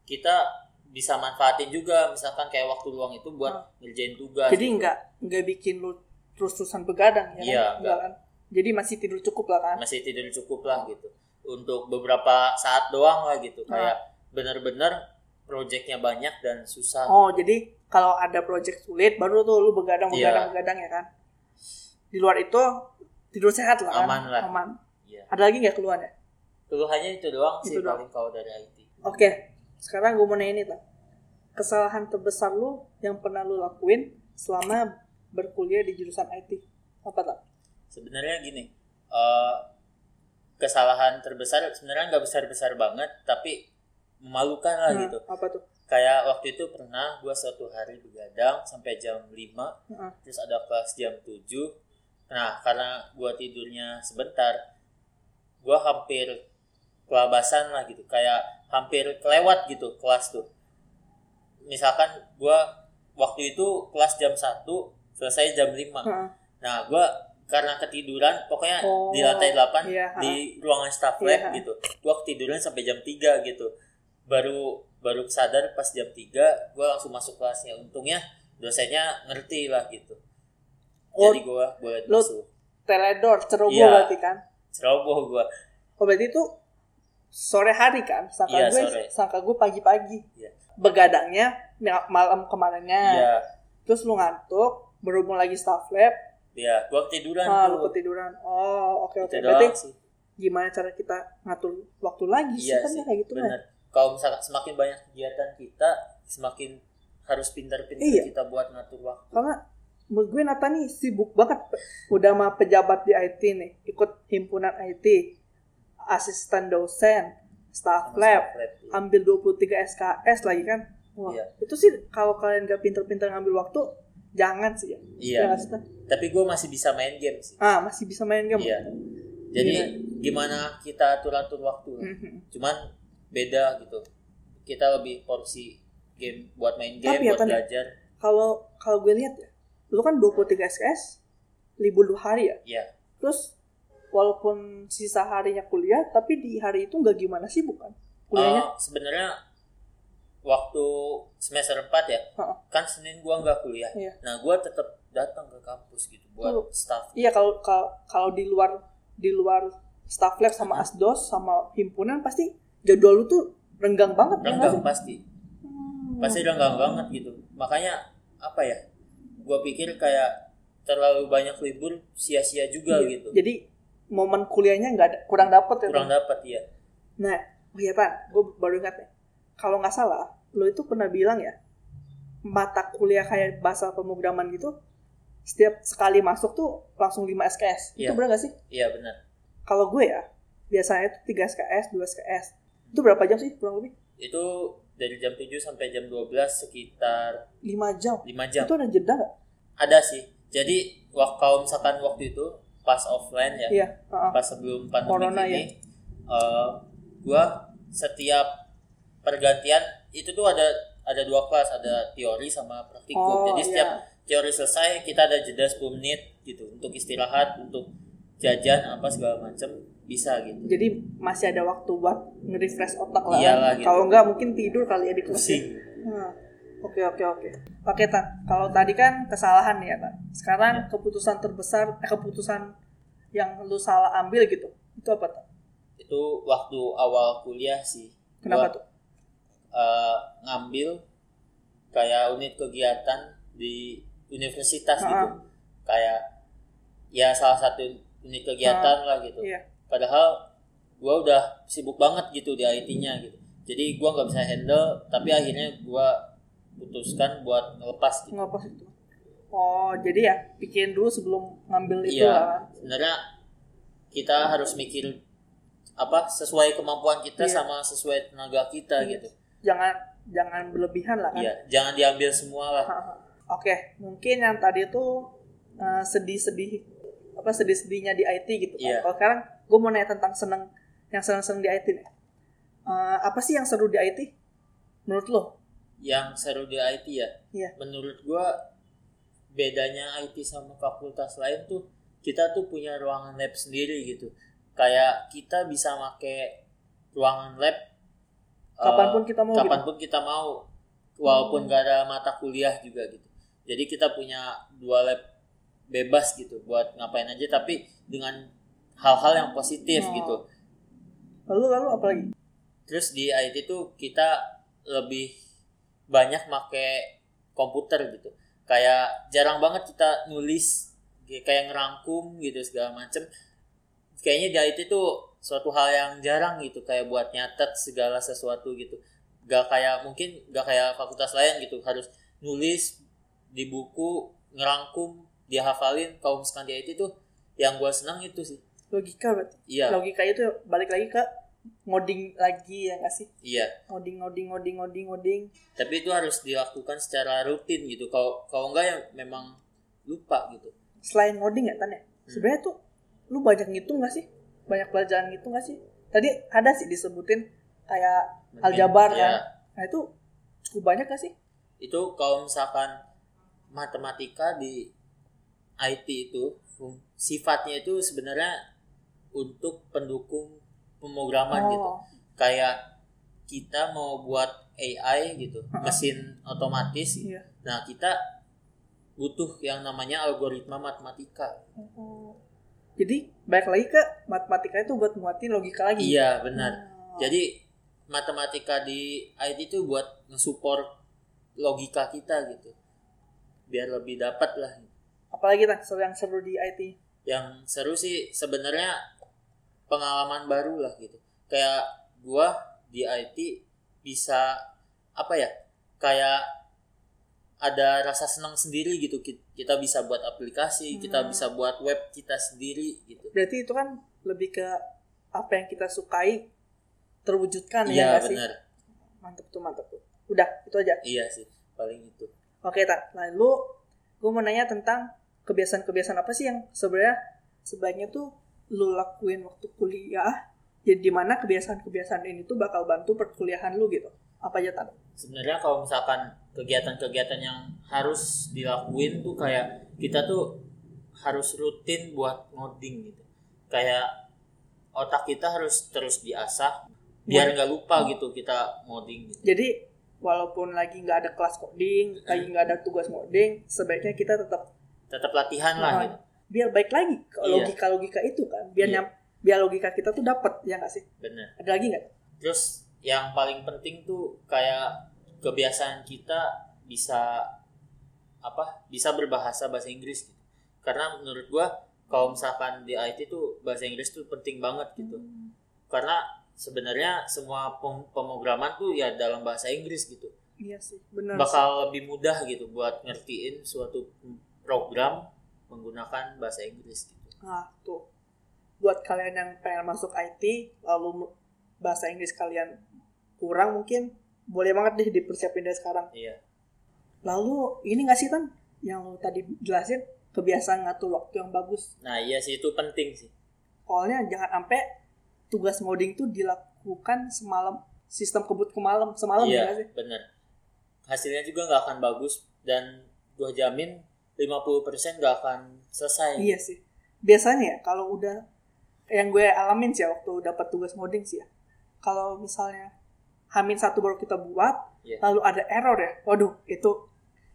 kita bisa manfaatin juga misalkan kayak waktu luang itu buat Ah. ngerjain tugas Jadi enggak enggak bikin lu terus-terusan begadang ya Iya, kan? Enggak kan? Jadi masih tidur cukup lah kan? masih tidur cukup lah gitu untuk beberapa saat doang lah gitu Ah. kayak bener-bener proyeknya banyak dan susah Oh, jadi kalau ada project sulit baru tuh lu begadang begadang Iya. begadang ya kan? Di luar itu tidur sehat lah kan? Aman lah. Aman. Iya. Ada lagi nggak keluhannya? keluhannya itu doang sih Itu doang. paling kalau dari Oke, sekarang gue mau nanya ini tak. Kesalahan terbesar lu yang pernah lu lakuin selama berkuliah di jurusan IT apa tak? sebenarnya gini eh, kesalahan terbesar sebenarnya nggak besar besar banget tapi memalukan lah Nah, gitu Apa tuh? kayak waktu itu pernah gue suatu hari begadang sampai jam 5 Heeh. terus ada kelas jam 7 nah karena gue tidurnya sebentar gue hampir kelabasan lah gitu kayak hampir kelewat gitu kelas tuh misalkan gue waktu itu kelas jam 1 selesai jam 5 Heeh. Nah, gua karena ketiduran, pokoknya Oh, di lantai 8 iya, di ruangan staff Iya, lab gitu. Gua ketiduran sampai jam 3 gitu. Baru baru sadar pas jam 3, gua langsung masuk kelasnya. Untungnya dosennya ngerti lah gitu. Oh, Jadi gua boleh masuk. Teledor, ceroboh Iya. berarti kan? Ceroboh gua. Oh berarti itu sore hari kan? Sangka Iya, gue, sore. sangka gue pagi-pagi. Iya. Begadangnya ma- malam kemarinnya. Iya. Terus lu ngantuk, berhubung lagi staff lab, Iya, gua ketiduran ah, lu ketiduran. Oh, oke oke. Itu Berarti sih. gimana cara kita ngatur waktu lagi sih Iya kan kayak gitu kan? Kalau misalkan semakin banyak kegiatan kita, semakin harus pintar-pintar Iya. kita buat ngatur waktu. Karena menurut gue Nata nih sibuk banget udah sama pejabat di IT nih, ikut himpunan IT, asisten dosen, staff lab, staff lab, iya. ambil 23 SKS lagi kan. Wah, Iya. itu sih kalau kalian gak pinter-pinter ngambil waktu, jangan sih ya. Iya. Ya? Tapi gue masih bisa main game sih. ah, masih bisa main game. Iya. Jadi gimana kita atur-atur waktu? Mhm. Cuman beda gitu. Kita lebih porsi game buat main game, Tapi buat ya. belajar. Kalau kalau gue lihat ya, lu kan 23 SKS, libur dua hari ya. Iya. Terus walaupun sisa harinya kuliah, tapi di hari itu nggak gimana sibuk kan? Kuliahnya. Oh, sebenarnya waktu semester 4 ya, Heeh. kan Senin gua nggak kuliah. Iya. Nah, gua tetap datang ke kampus gitu buat Tuh. staff. Iya kalau kalau di luar di luar staff lab sama asdos sama himpunan pasti jadwal lu tuh renggang banget ya Renggang sih? pasti. Hmm. Pasti renggang banget gitu. Makanya apa ya? Gua pikir kayak terlalu banyak libur sia-sia juga Iya. gitu. Jadi momen kuliahnya nggak ada, kurang dapet ya. Kurang Tan? dapat ya. Nah, oh iya Tan, gue baru ingat nih. Kalau nggak salah, lo itu pernah bilang ya mata kuliah kayak bahasa pemrograman gitu setiap sekali masuk tuh langsung 5 SKS. Itu Iya. benar nggak sih? Iya benar. Kalau gue ya biasanya itu 3 SKS, 2 SKS. Itu berapa jam sih kurang lebih? Itu dari jam 7 sampai jam 12 sekitar 5 jam. 5 jam. Itu ada jeda nggak? Ada sih. Jadi kalau misalkan waktu itu pas offline ya, Iya. heeh. pas sebelum pandemi Corona, ya. ini, eh, gua setiap pergantian itu tuh ada ada dua kelas, ada teori sama praktikum. Oh, Jadi setiap iya. teori selesai kita ada jeda 10 menit gitu untuk istirahat, untuk jajan apa segala macam bisa gitu. Jadi masih ada waktu buat nge-refresh otak lah. Iyalah, gitu. Kalau nggak mungkin tidur kali ya di kelas. Pusing. Nah, Oke oke oke. Oke Tan, kalau tadi kan kesalahan ya Tan. Sekarang keputusan terbesar, eh, keputusan yang lu salah ambil gitu. Itu apa Tan? Itu waktu awal kuliah sih. Kenapa Gua, tuh? eh, ngambil kayak unit kegiatan di universitas Ah, gitu. kayak ya salah satu unit kegiatan lah gitu Iya. padahal gua udah sibuk banget gitu di IT-nya gitu jadi gua nggak bisa handle tapi akhirnya gua putuskan buat ngelepas gitu Ngapa itu? Oh, jadi ya pikirin dulu sebelum ngambil itu Iya. lah. sebenarnya kita harus mikir apa sesuai kemampuan kita Iya. sama sesuai tenaga kita Iya. gitu Jangan jangan berlebihan lah kan. Iya, jangan diambil semua lah. Oke, mungkin yang tadi itu eh, sedih-sedih apa sedih-sedihnya di IT gitu kan. Iya. Kalau sekarang gue mau nanya tentang seneng yang seneng-seneng di IT nih. Eh, apa sih yang seru di IT? Menurut lo? Yang seru di IT ya, Iya. menurut gua bedanya IT sama fakultas lain tuh kita tuh punya ruangan lab sendiri gitu. Kayak kita bisa make ruangan lab eh, Kapan pun kita mau gitu. kapan pun kita mau, walaupun gak ada mata kuliah juga gitu. Jadi kita punya dua lab bebas gitu buat ngapain aja, tapi dengan hal-hal yang positif Oh. gitu. Lalu lalu apa lagi? Terus di IT tuh kita lebih banyak make komputer gitu. Kayak jarang banget kita nulis kayak ngerangkum gitu segala macem. Kayaknya di IT tuh suatu hal yang jarang gitu kayak buat nyatet segala sesuatu gitu. Gak kayak mungkin gak kayak fakultas lain gitu harus nulis di buku ngerangkum dia hafalin kalau misalkan di IT tuh yang gua senang itu sih Logika berarti. iya Logika itu balik lagi ke ngoding lagi ya nggak sih? iya Ngoding, ngoding, ngoding, ngoding, ngoding. tapi itu harus dilakukan secara rutin gitu kalau kalau enggak ya memang lupa gitu Selain ngoding ya Tan ya? Sebenarnya tuh lu banyak ngitung nggak sih? Banyak pelajaran ngitung nggak sih? Tadi ada sih disebutin kayak aljabar Ya, kan. Nah itu cukup banyak gak sih? itu kalau misalkan matematika di IT itu sifatnya itu sebenarnya untuk pendukung pemrograman gitu Oh, kayak kita mau buat AI gitu mesin otomatis gitu. Iya. nah kita butuh yang namanya algoritma matematika Oh. Jadi balik lagi ke matematika itu buat muatin logika lagi. iya benar Oh. Jadi matematika di IT itu buat nge-support logika kita gitu. Biar lebih dapat lah. apalagi seru yang seru di IT? Yang seru sih sebenarnya pengalaman baru lah gitu. Kayak gua di IT bisa apa ya? Kayak ada rasa senang sendiri gitu. Ki- Kita bisa buat aplikasi, kita Hmm. bisa buat web kita sendiri gitu. Berarti itu kan lebih ke apa yang kita sukai terwujudkan ya Iya nggak sih? benar. Mantep tuh, mantep tuh. Udah, itu aja. Iya sih, paling itu. Oke, Tan. Lalu gue mau nanya tentang kebiasaan-kebiasaan apa sih yang sebenarnya sebaiknya tuh lu lakuin waktu kuliah. Jadi di mana kebiasaan-kebiasaan ini tuh bakal bantu perkuliahan lu gitu. Apa aja, Tan? sebenarnya kalau misalkan kegiatan-kegiatan yang harus dilakuin tuh kayak kita tuh harus rutin buat ngoding gitu kayak otak kita harus terus diasah biar nggak lupa gitu kita ngoding gitu. Jadi walaupun lagi nggak ada kelas coding, lagi nggak ada tugas coding, sebaiknya kita tetap tetap latihan lah Nah, gitu biar baik lagi ke Iya. logika-logika itu kan. Biar nyam- biar logika kita tuh dapat ya nggak sih? bener Ada lagi nggak? terus yang paling penting tuh kayak kebiasaan kita bisa apa bisa berbahasa bahasa Inggris gitu karena menurut gua kalau misalkan di IT tuh bahasa Inggris tuh penting banget gitu karena sebenarnya semua pem- pemrograman tuh ya dalam bahasa Inggris gitu Iya sih, benar. sih. bakal lebih mudah gitu buat ngertiin suatu program menggunakan bahasa Inggris gitu Nah, tuh. Buat kalian yang pengen masuk IT, lalu bahasa Inggris kalian kurang mungkin, boleh banget deh dipersiapin dari sekarang. iya Lalu, ini nggak sih, Tan? Yang tadi jelasin, kebiasaan ngatur waktu yang bagus. nah iya sih itu penting sih Soalnya jangan sampai tugas ngoding tuh dilakukan semalam, sistem kebut ke malam, semalam ya iya nggak sih? bener hasilnya juga nggak akan bagus dan gua jamin 50% nggak akan selesai Iya sih. Biasanya ya, kalau udah, yang gue alamin sih ya, waktu dapat tugas ngoding sih ya. Kalau misalnya Hamin satu baru kita buat, Iya. lalu ada error ya, waduh itu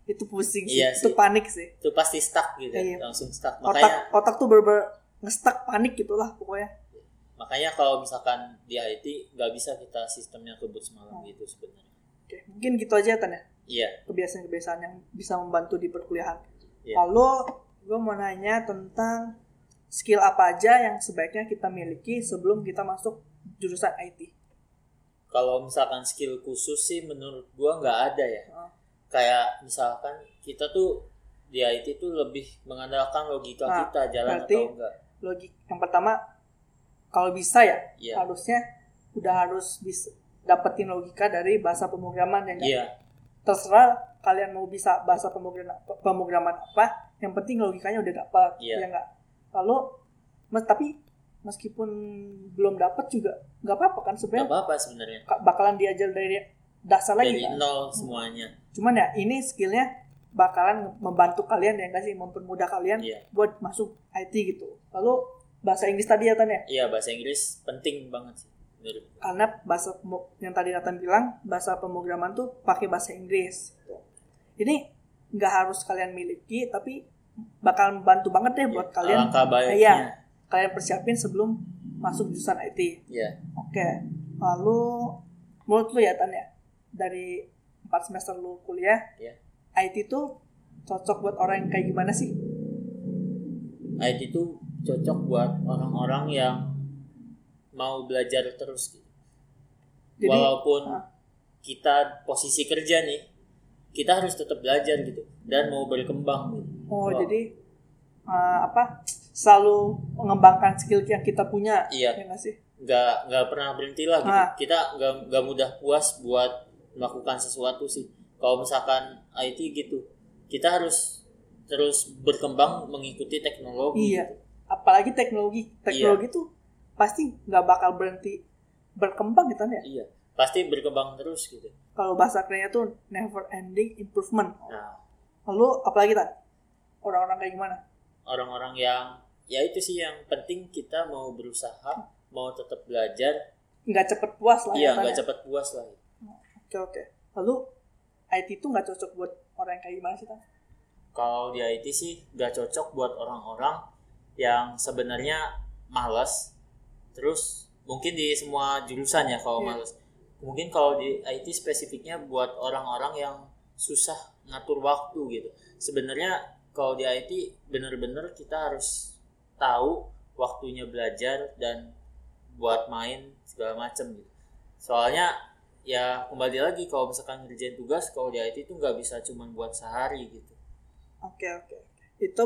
itu pusing sih, Iya itu sih. panik sih. itu pasti stuck gitu Iya. langsung stuck Otak makanya otak tuh bener-bener ngestak panik gitulah pokoknya. makanya kalau misalkan di IT nggak bisa kita sistemnya kebut semalam Oh. gitu sebenarnya Oke, mungkin gitu aja Tan ya, iya kebiasaan-kebiasaan yang bisa membantu di perkuliahan. Iya. Lalu gue mau nanya tentang skill apa aja yang sebaiknya kita miliki sebelum kita masuk jurusan IT. Kalau misalkan skill khusus sih menurut gua nggak ada ya. Oh. Kayak misalkan kita tuh di IT tuh lebih mengandalkan logika Nah, kita jalan berarti- atau enggak. Logik yang pertama kalau bisa ya Iya. harusnya udah harus bisa dapetin logika dari bahasa pemrograman yang Iya, terserah kalian mau bisa bahasa pemrograman pemrograman apa yang penting logikanya udah dapat Iya. ya nggak lalu mes, tapi meskipun belum dapat juga nggak apa-apa kan nggak sebenarnya apa-apa sebenarnya. ka- bakalan diajar dari dasar lagi Dari kan nol semuanya. cuman ya ini skillnya bakalan membantu kalian ya nggak sih mempermudah kalian Iya. buat masuk IT gitu lalu bahasa Inggris tadi ya Tan ya Iya, bahasa Inggris penting banget sih karena bahasa yang tadi Nathan bilang bahasa pemrograman tuh pakai bahasa Inggris gitu. Ini nggak harus kalian miliki tapi bakal membantu banget deh buat kalian Alangkah baiknya. Iya. kalian persiapin sebelum masuk jurusan IT Iya. oke lalu menurut lu ya Tan ya dari 4 semester lu kuliah Iya. IT tuh cocok buat orang yang kayak gimana sih IT itu cocok buat orang-orang yang mau belajar terus gitu. Jadi, Walaupun ah. kita posisi kerja nih, kita harus tetap belajar gitu dan mau berkembang gitu. oh Wow. jadi uh, apa selalu mengembangkan skill yang kita punya Iya. ya nggak sih nggak nggak pernah berhenti lah gitu. Ah. Kita nggak nggak mudah puas buat melakukan sesuatu sih. Kalau misalkan IT gitu, kita harus terus berkembang mengikuti teknologi. Iya. gitu. apalagi teknologi teknologi Iya. tuh pasti nggak bakal berhenti berkembang gitu ya Iya, pasti berkembang terus gitu. Kalau bahasa kerennya tuh never ending improvement Nah, lalu apalagi kan orang-orang kayak gimana orang-orang yang ya itu sih yang penting kita mau berusaha, mau tetap belajar, nggak cepet puas lah iya ya nggak cepat puas lah. oke oke lalu IT tuh nggak cocok buat orang yang kayak gimana sih Tan? Kalau di IT sih nggak cocok buat orang-orang yang sebenarnya malas, terus mungkin di semua jurusan ya kalau Iya. malas. Mungkin kalau di IT spesifiknya buat orang-orang yang susah ngatur waktu gitu. Sebenarnya kalau di IT bener-bener kita harus tahu waktunya belajar dan buat main segala macam gitu. Soalnya ya kembali lagi kalau misalkan ngerjain tugas kalau di IT itu nggak bisa cuman buat sehari gitu. oke oke oke. itu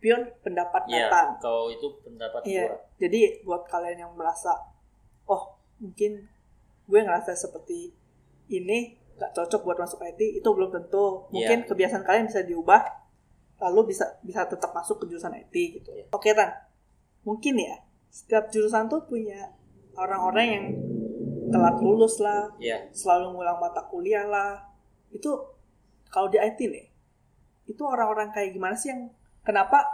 pure pendapat Nathan kalau itu pendapat Iya, gua. jadi buat kalian yang merasa, oh mungkin gue ngerasa seperti ini gak cocok buat masuk IT, itu belum tentu. Mungkin Iya. kebiasaan kalian bisa diubah, lalu bisa bisa tetap masuk ke jurusan IT gitu. Iya. Oke Tan, mungkin ya setiap jurusan tuh punya orang-orang yang telat lulus lah, Iya, selalu ngulang mata kuliah lah. Itu kalau di IT nih, itu orang-orang kayak gimana sih yang kenapa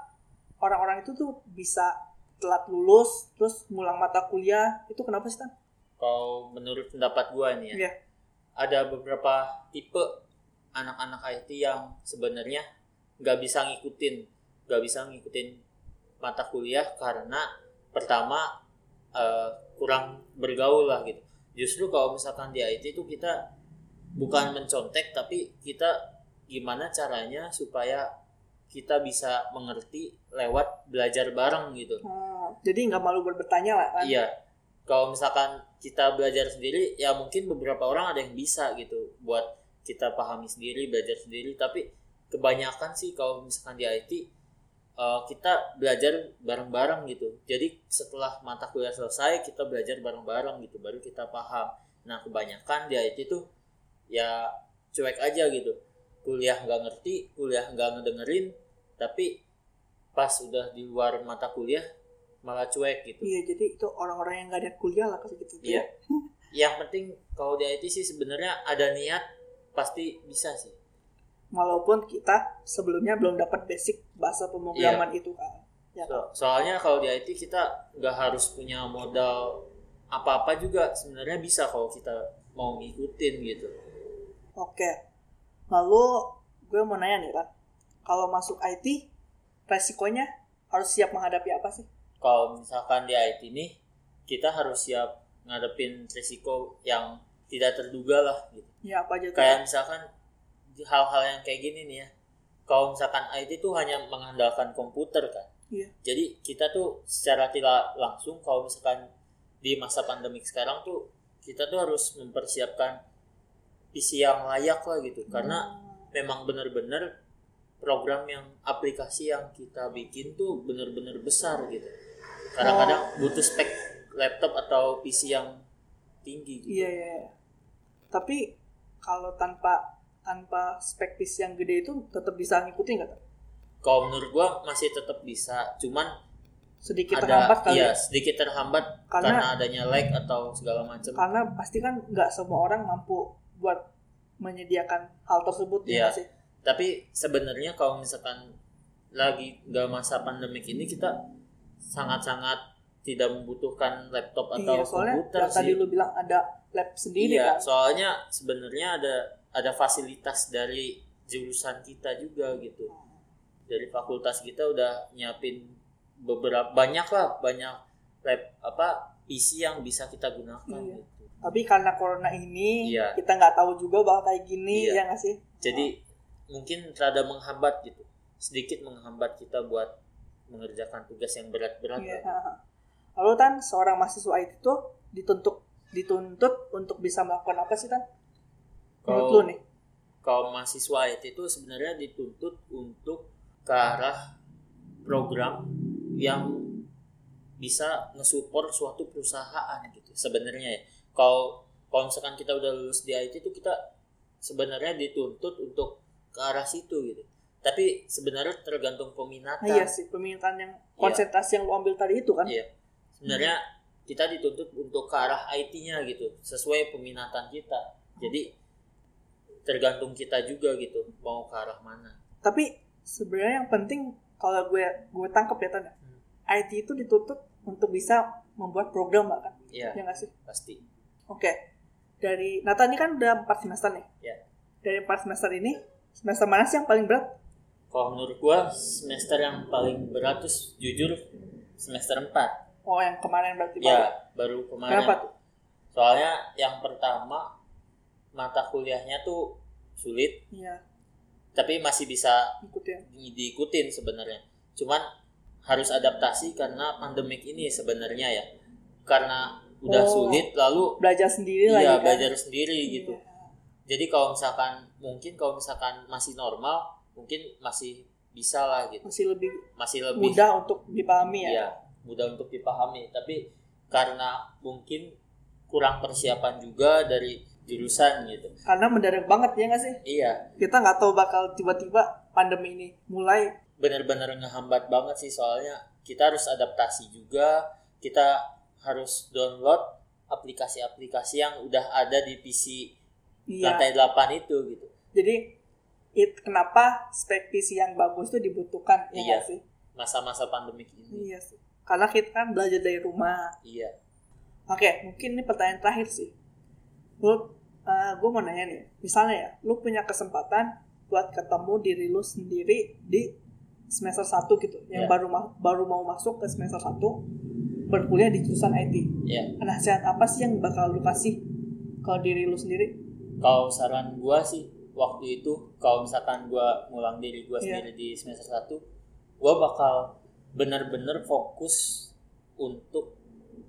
orang-orang itu tuh bisa telat lulus terus ngulang mata kuliah itu kenapa sih Tan? Kalau menurut pendapat gua nih ya, Iya. ada beberapa tipe anak-anak IT yang sebenarnya nggak bisa ngikutin, nggak bisa ngikutin mata kuliah karena pertama eh, kurang bergaul lah gitu. Justru kalau misalkan di IT itu kita bukan mencontek tapi kita gimana caranya supaya kita bisa mengerti lewat belajar bareng gitu. Oh, jadi nggak malu bertanya lah kan? Iya. Kalau misalkan kita belajar sendiri, ya mungkin beberapa orang ada yang bisa gitu buat kita pahami sendiri, belajar sendiri. Tapi kebanyakan sih kalau misalkan di IT eh, kita belajar bareng-bareng gitu. Jadi setelah mata kuliah selesai, kita belajar bareng-bareng gitu, baru kita paham. Nah kebanyakan di IT tuh ya cuek aja gitu. Kuliah nggak ngerti, kuliah nggak ngedengerin, tapi pas udah di luar mata kuliah malah cuek gitu. Iya, jadi itu orang-orang yang nggak ada kuliah lah kayak gitu. Iya. Yang penting kalau di IT sih sebenarnya ada niat pasti bisa sih. Walaupun kita sebelumnya belum dapat basic bahasa pemrograman Iya. itu kan. Ya, So- soalnya kalau di IT kita nggak harus punya modal apa-apa juga sebenarnya bisa kalau kita mau ngikutin gitu. Oke. Lalu gue mau nanya nih kan, kalau masuk IT resikonya harus siap menghadapi apa sih? Kalau misalkan di IT nih kita harus siap ngadepin risiko yang tidak terduga lah gitu. Ya apa aja tuh? Kayak misalkan hal-hal yang kayak gini nih ya. kalau misalkan IT itu hanya mengandalkan komputer kan. Iya. Jadi kita tuh secara tidak langsung kalau misalkan di masa pandemik sekarang tuh kita tuh harus mempersiapkan PC yang layak lah gitu. Karena memang benar-benar program yang aplikasi yang kita bikin tuh benar-benar besar gitu. Kadang-kadang butuh spek laptop atau PC yang tinggi gitu. Iya, iya. iya. Tapi kalau tanpa tanpa spek PC yang gede itu tetap bisa ngikutin nggak? Kalau menurut gua masih tetap bisa, cuman Sedikit ada terhambat kali iya ya. sedikit terhambat Karena- karena, adanya lag atau segala macam. Karena pasti kan nggak semua orang mampu buat menyediakan hal tersebut Iya. ya sih. Tapi sebenarnya kalau misalkan lagi nggak masa pandemik ini kita sangat-sangat tidak membutuhkan laptop atau Iya, soalnya komputer sih. tadi lu bilang ada lab sendiri iya, kan. soalnya sebenarnya ada ada fasilitas dari jurusan kita juga gitu. Dari fakultas kita udah nyiapin beberapa banyak lah banyak lab apa PC yang bisa kita gunakan Iya. gitu. Tapi karena corona ini Iya. kita nggak tahu juga bakal kayak gini Iya. ya nggak sih? Jadi mungkin rada menghambat gitu. Sedikit menghambat kita buat mengerjakan tugas yang berat-berat. Iya. lah. Lalu tan seorang mahasiswa IT itu dituntut dituntut untuk bisa melakukan apa sih tan? Menurut lu nih? kalau mahasiswa IT itu sebenarnya dituntut untuk ke arah program yang bisa nge-support suatu perusahaan gitu sebenarnya ya. Kalau kalau misalkan kita udah lulus di IT itu kita sebenarnya dituntut untuk ke arah situ gitu. Tapi sebenarnya tergantung peminatan. Nah, iya sih permintaan yang konsentrasi yang lu ambil tadi itu kan? Iya. Sebenarnya kita dituntut untuk ke arah IT-nya gitu, sesuai peminatan kita. Jadi tergantung kita juga gitu mau ke arah mana. Tapi sebenarnya yang penting kalau gue gue tangkap ya tan ya, Hmm. IT itu dituntut untuk bisa membuat program lah kan? Iya, Ya nggak sih? pasti. Oke. Dari Nathan ini kan udah 4 semester nih. Iya. Dari 4 semester ini, semester mana sih yang paling berat? Kalau menurut gua semester yang paling berat tuh jujur semester 4. Oh, yang kemarin berarti Ya, baru kemarin. Kenapa tuh? Soalnya yang pertama mata kuliahnya tuh sulit, Iya, tapi masih bisa ikutin. di- diikutin sebenarnya. Cuman harus adaptasi karena pandemik ini sebenarnya ya. Karena udah Oh. sulit lalu Belajar sendiri lagi iya kan? belajar sendiri gitu. Iya. Jadi kalau misalkan mungkin kalau misalkan masih normal mungkin masih bisa lah gitu. Masih lebih Masih lebih mudah untuk dipahami ya. iya, mudah untuk dipahami. Tapi karena mungkin kurang persiapan juga dari jurusan gitu. Karena mendadak banget ya nggak sih? Iya, Kita nggak tahu bakal tiba-tiba pandemi ini mulai. benar-benar ngehambat banget sih soalnya kita harus adaptasi juga. Kita harus download aplikasi-aplikasi yang udah ada di PC Iya. lantai 8 itu gitu. Jadi it, kenapa spek PC yang bagus itu dibutuhkan ya Iya. sih? Masa-masa pandemik ini. Iya sih. Karena kita kan belajar dari rumah. Iya. Oke, mungkin ini pertanyaan terakhir sih. Lu, gue mau nanya nih, misalnya ya, lu punya kesempatan buat ketemu diri lu sendiri di semester 1 gitu, yang Ya. baru ma- baru mau masuk ke semester 1, berkuliah di jurusan IT. Iya. Nasihat apa sih yang bakal lu kasih ke diri lu sendiri? Kalau saran gua sih waktu itu kalau misalkan gua ngulang diri gua Iya. sendiri di semester 1, gua bakal bener-bener fokus untuk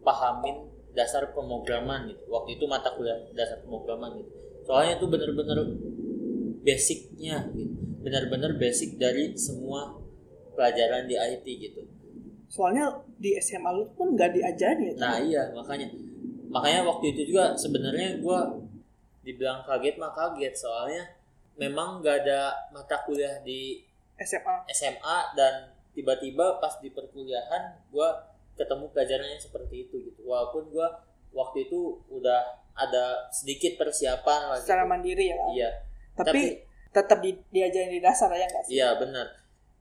pahamin dasar pemrograman gitu. Waktu itu mata kuliah dasar pemrograman gitu. Soalnya itu bener-bener basicnya gitu. Bener-bener basic dari semua pelajaran di IT gitu. Soalnya di SMA lu pun nggak diajarin ya. Nah iya makanya makanya waktu itu juga sebenarnya gue dibilang kaget mah kaget soalnya memang gak ada mata kuliah di SMA. SMA dan tiba-tiba pas di perkuliahan gue ketemu pelajarannya seperti itu gitu walaupun gue waktu itu udah ada sedikit persiapan lah Secara gitu. mandiri ya kan? iya Tapi, tetap di, diajarin di dasar ya nggak sih? iya benar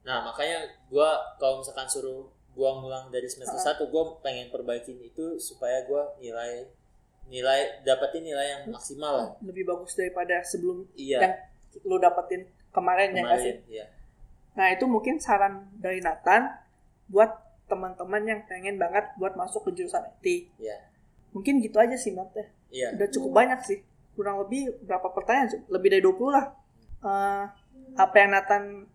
nah makanya gue kalau misalkan suruh gue ngulang dari semester Ah. 1 gue pengen perbaikin itu supaya gue nilai nilai dapetin nilai yang maksimal lah Lebih bagus daripada sebelum iya yang lu dapetin kemarin, ya nggak sih? kemarin iya Nah itu mungkin saran dari Nathan buat teman-teman yang pengen banget buat masuk ke jurusan IT. iya Mungkin gitu aja sih Nat ya. iya Udah cukup banyak sih. Kurang lebih berapa pertanyaan? Lebih dari 20 lah. Eh, apa yang Nathan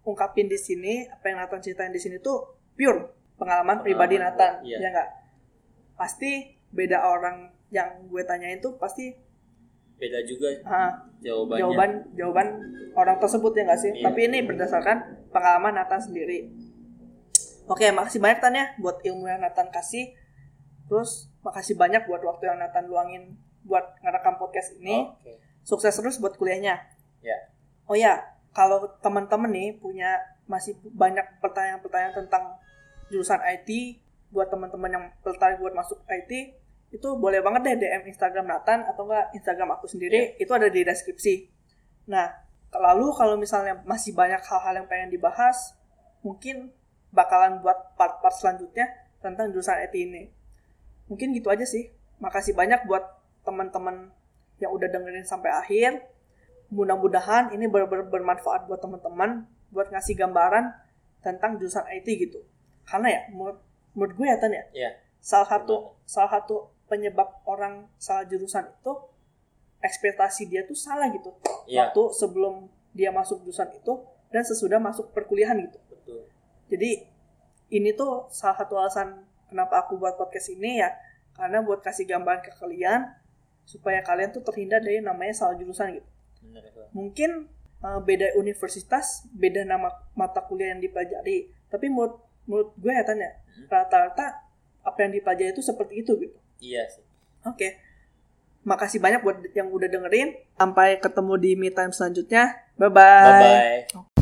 ungkapin di sini, apa yang Nathan ceritain di sini tuh pure pengalaman, Pengalaman pribadi Nathan, iya. ya nggak? Pasti beda orang yang gue tanyain tuh pasti beda juga ah, jawabannya jawaban jawaban orang tersebut ya nggak sih? Iya. Tapi ini berdasarkan pengalaman Nathan sendiri. Oke, makasih banyak Tan ya buat ilmu yang Nathan kasih. Terus makasih banyak buat waktu yang Nathan luangin buat ngerekam podcast ini. oke Sukses terus buat kuliahnya. ya Oh ya, kalau teman-teman nih punya masih banyak pertanyaan-pertanyaan tentang jurusan IT buat teman-teman yang tertarik buat masuk IT itu boleh banget deh DM Instagram Nathan atau enggak Instagram aku sendiri itu ada di deskripsi. Nah, lalu kalau misalnya masih banyak hal-hal yang pengen dibahas, mungkin bakalan buat part-part selanjutnya tentang jurusan IT ini. Mungkin gitu aja sih. Makasih banyak buat teman-teman yang udah dengerin sampai akhir mudah-mudahan ini benar-benar bermanfaat buat teman-teman buat ngasih gambaran tentang jurusan IT gitu karena ya menurut, menurut gue ya Tan ya Iya. salah satu salah satu penyebab orang salah jurusan itu ekspektasi dia tuh salah gitu Iya. waktu sebelum dia masuk jurusan itu dan sesudah masuk perkuliahan gitu betul jadi ini tuh salah satu alasan kenapa aku buat podcast ini ya karena buat kasih gambaran ke kalian supaya kalian tuh terhindar dari namanya salah jurusan gitu benar Bang. mungkin uh, beda universitas, beda nama mata kuliah yang dipelajari. Tapi menurut menurut gue ya tanya Hmm. rata-rata apa yang dipelajari itu seperti itu gitu. Iya sih Oke. Makasih banyak buat yang udah dengerin. Sampai ketemu di me time selanjutnya. Bye bye. bye bye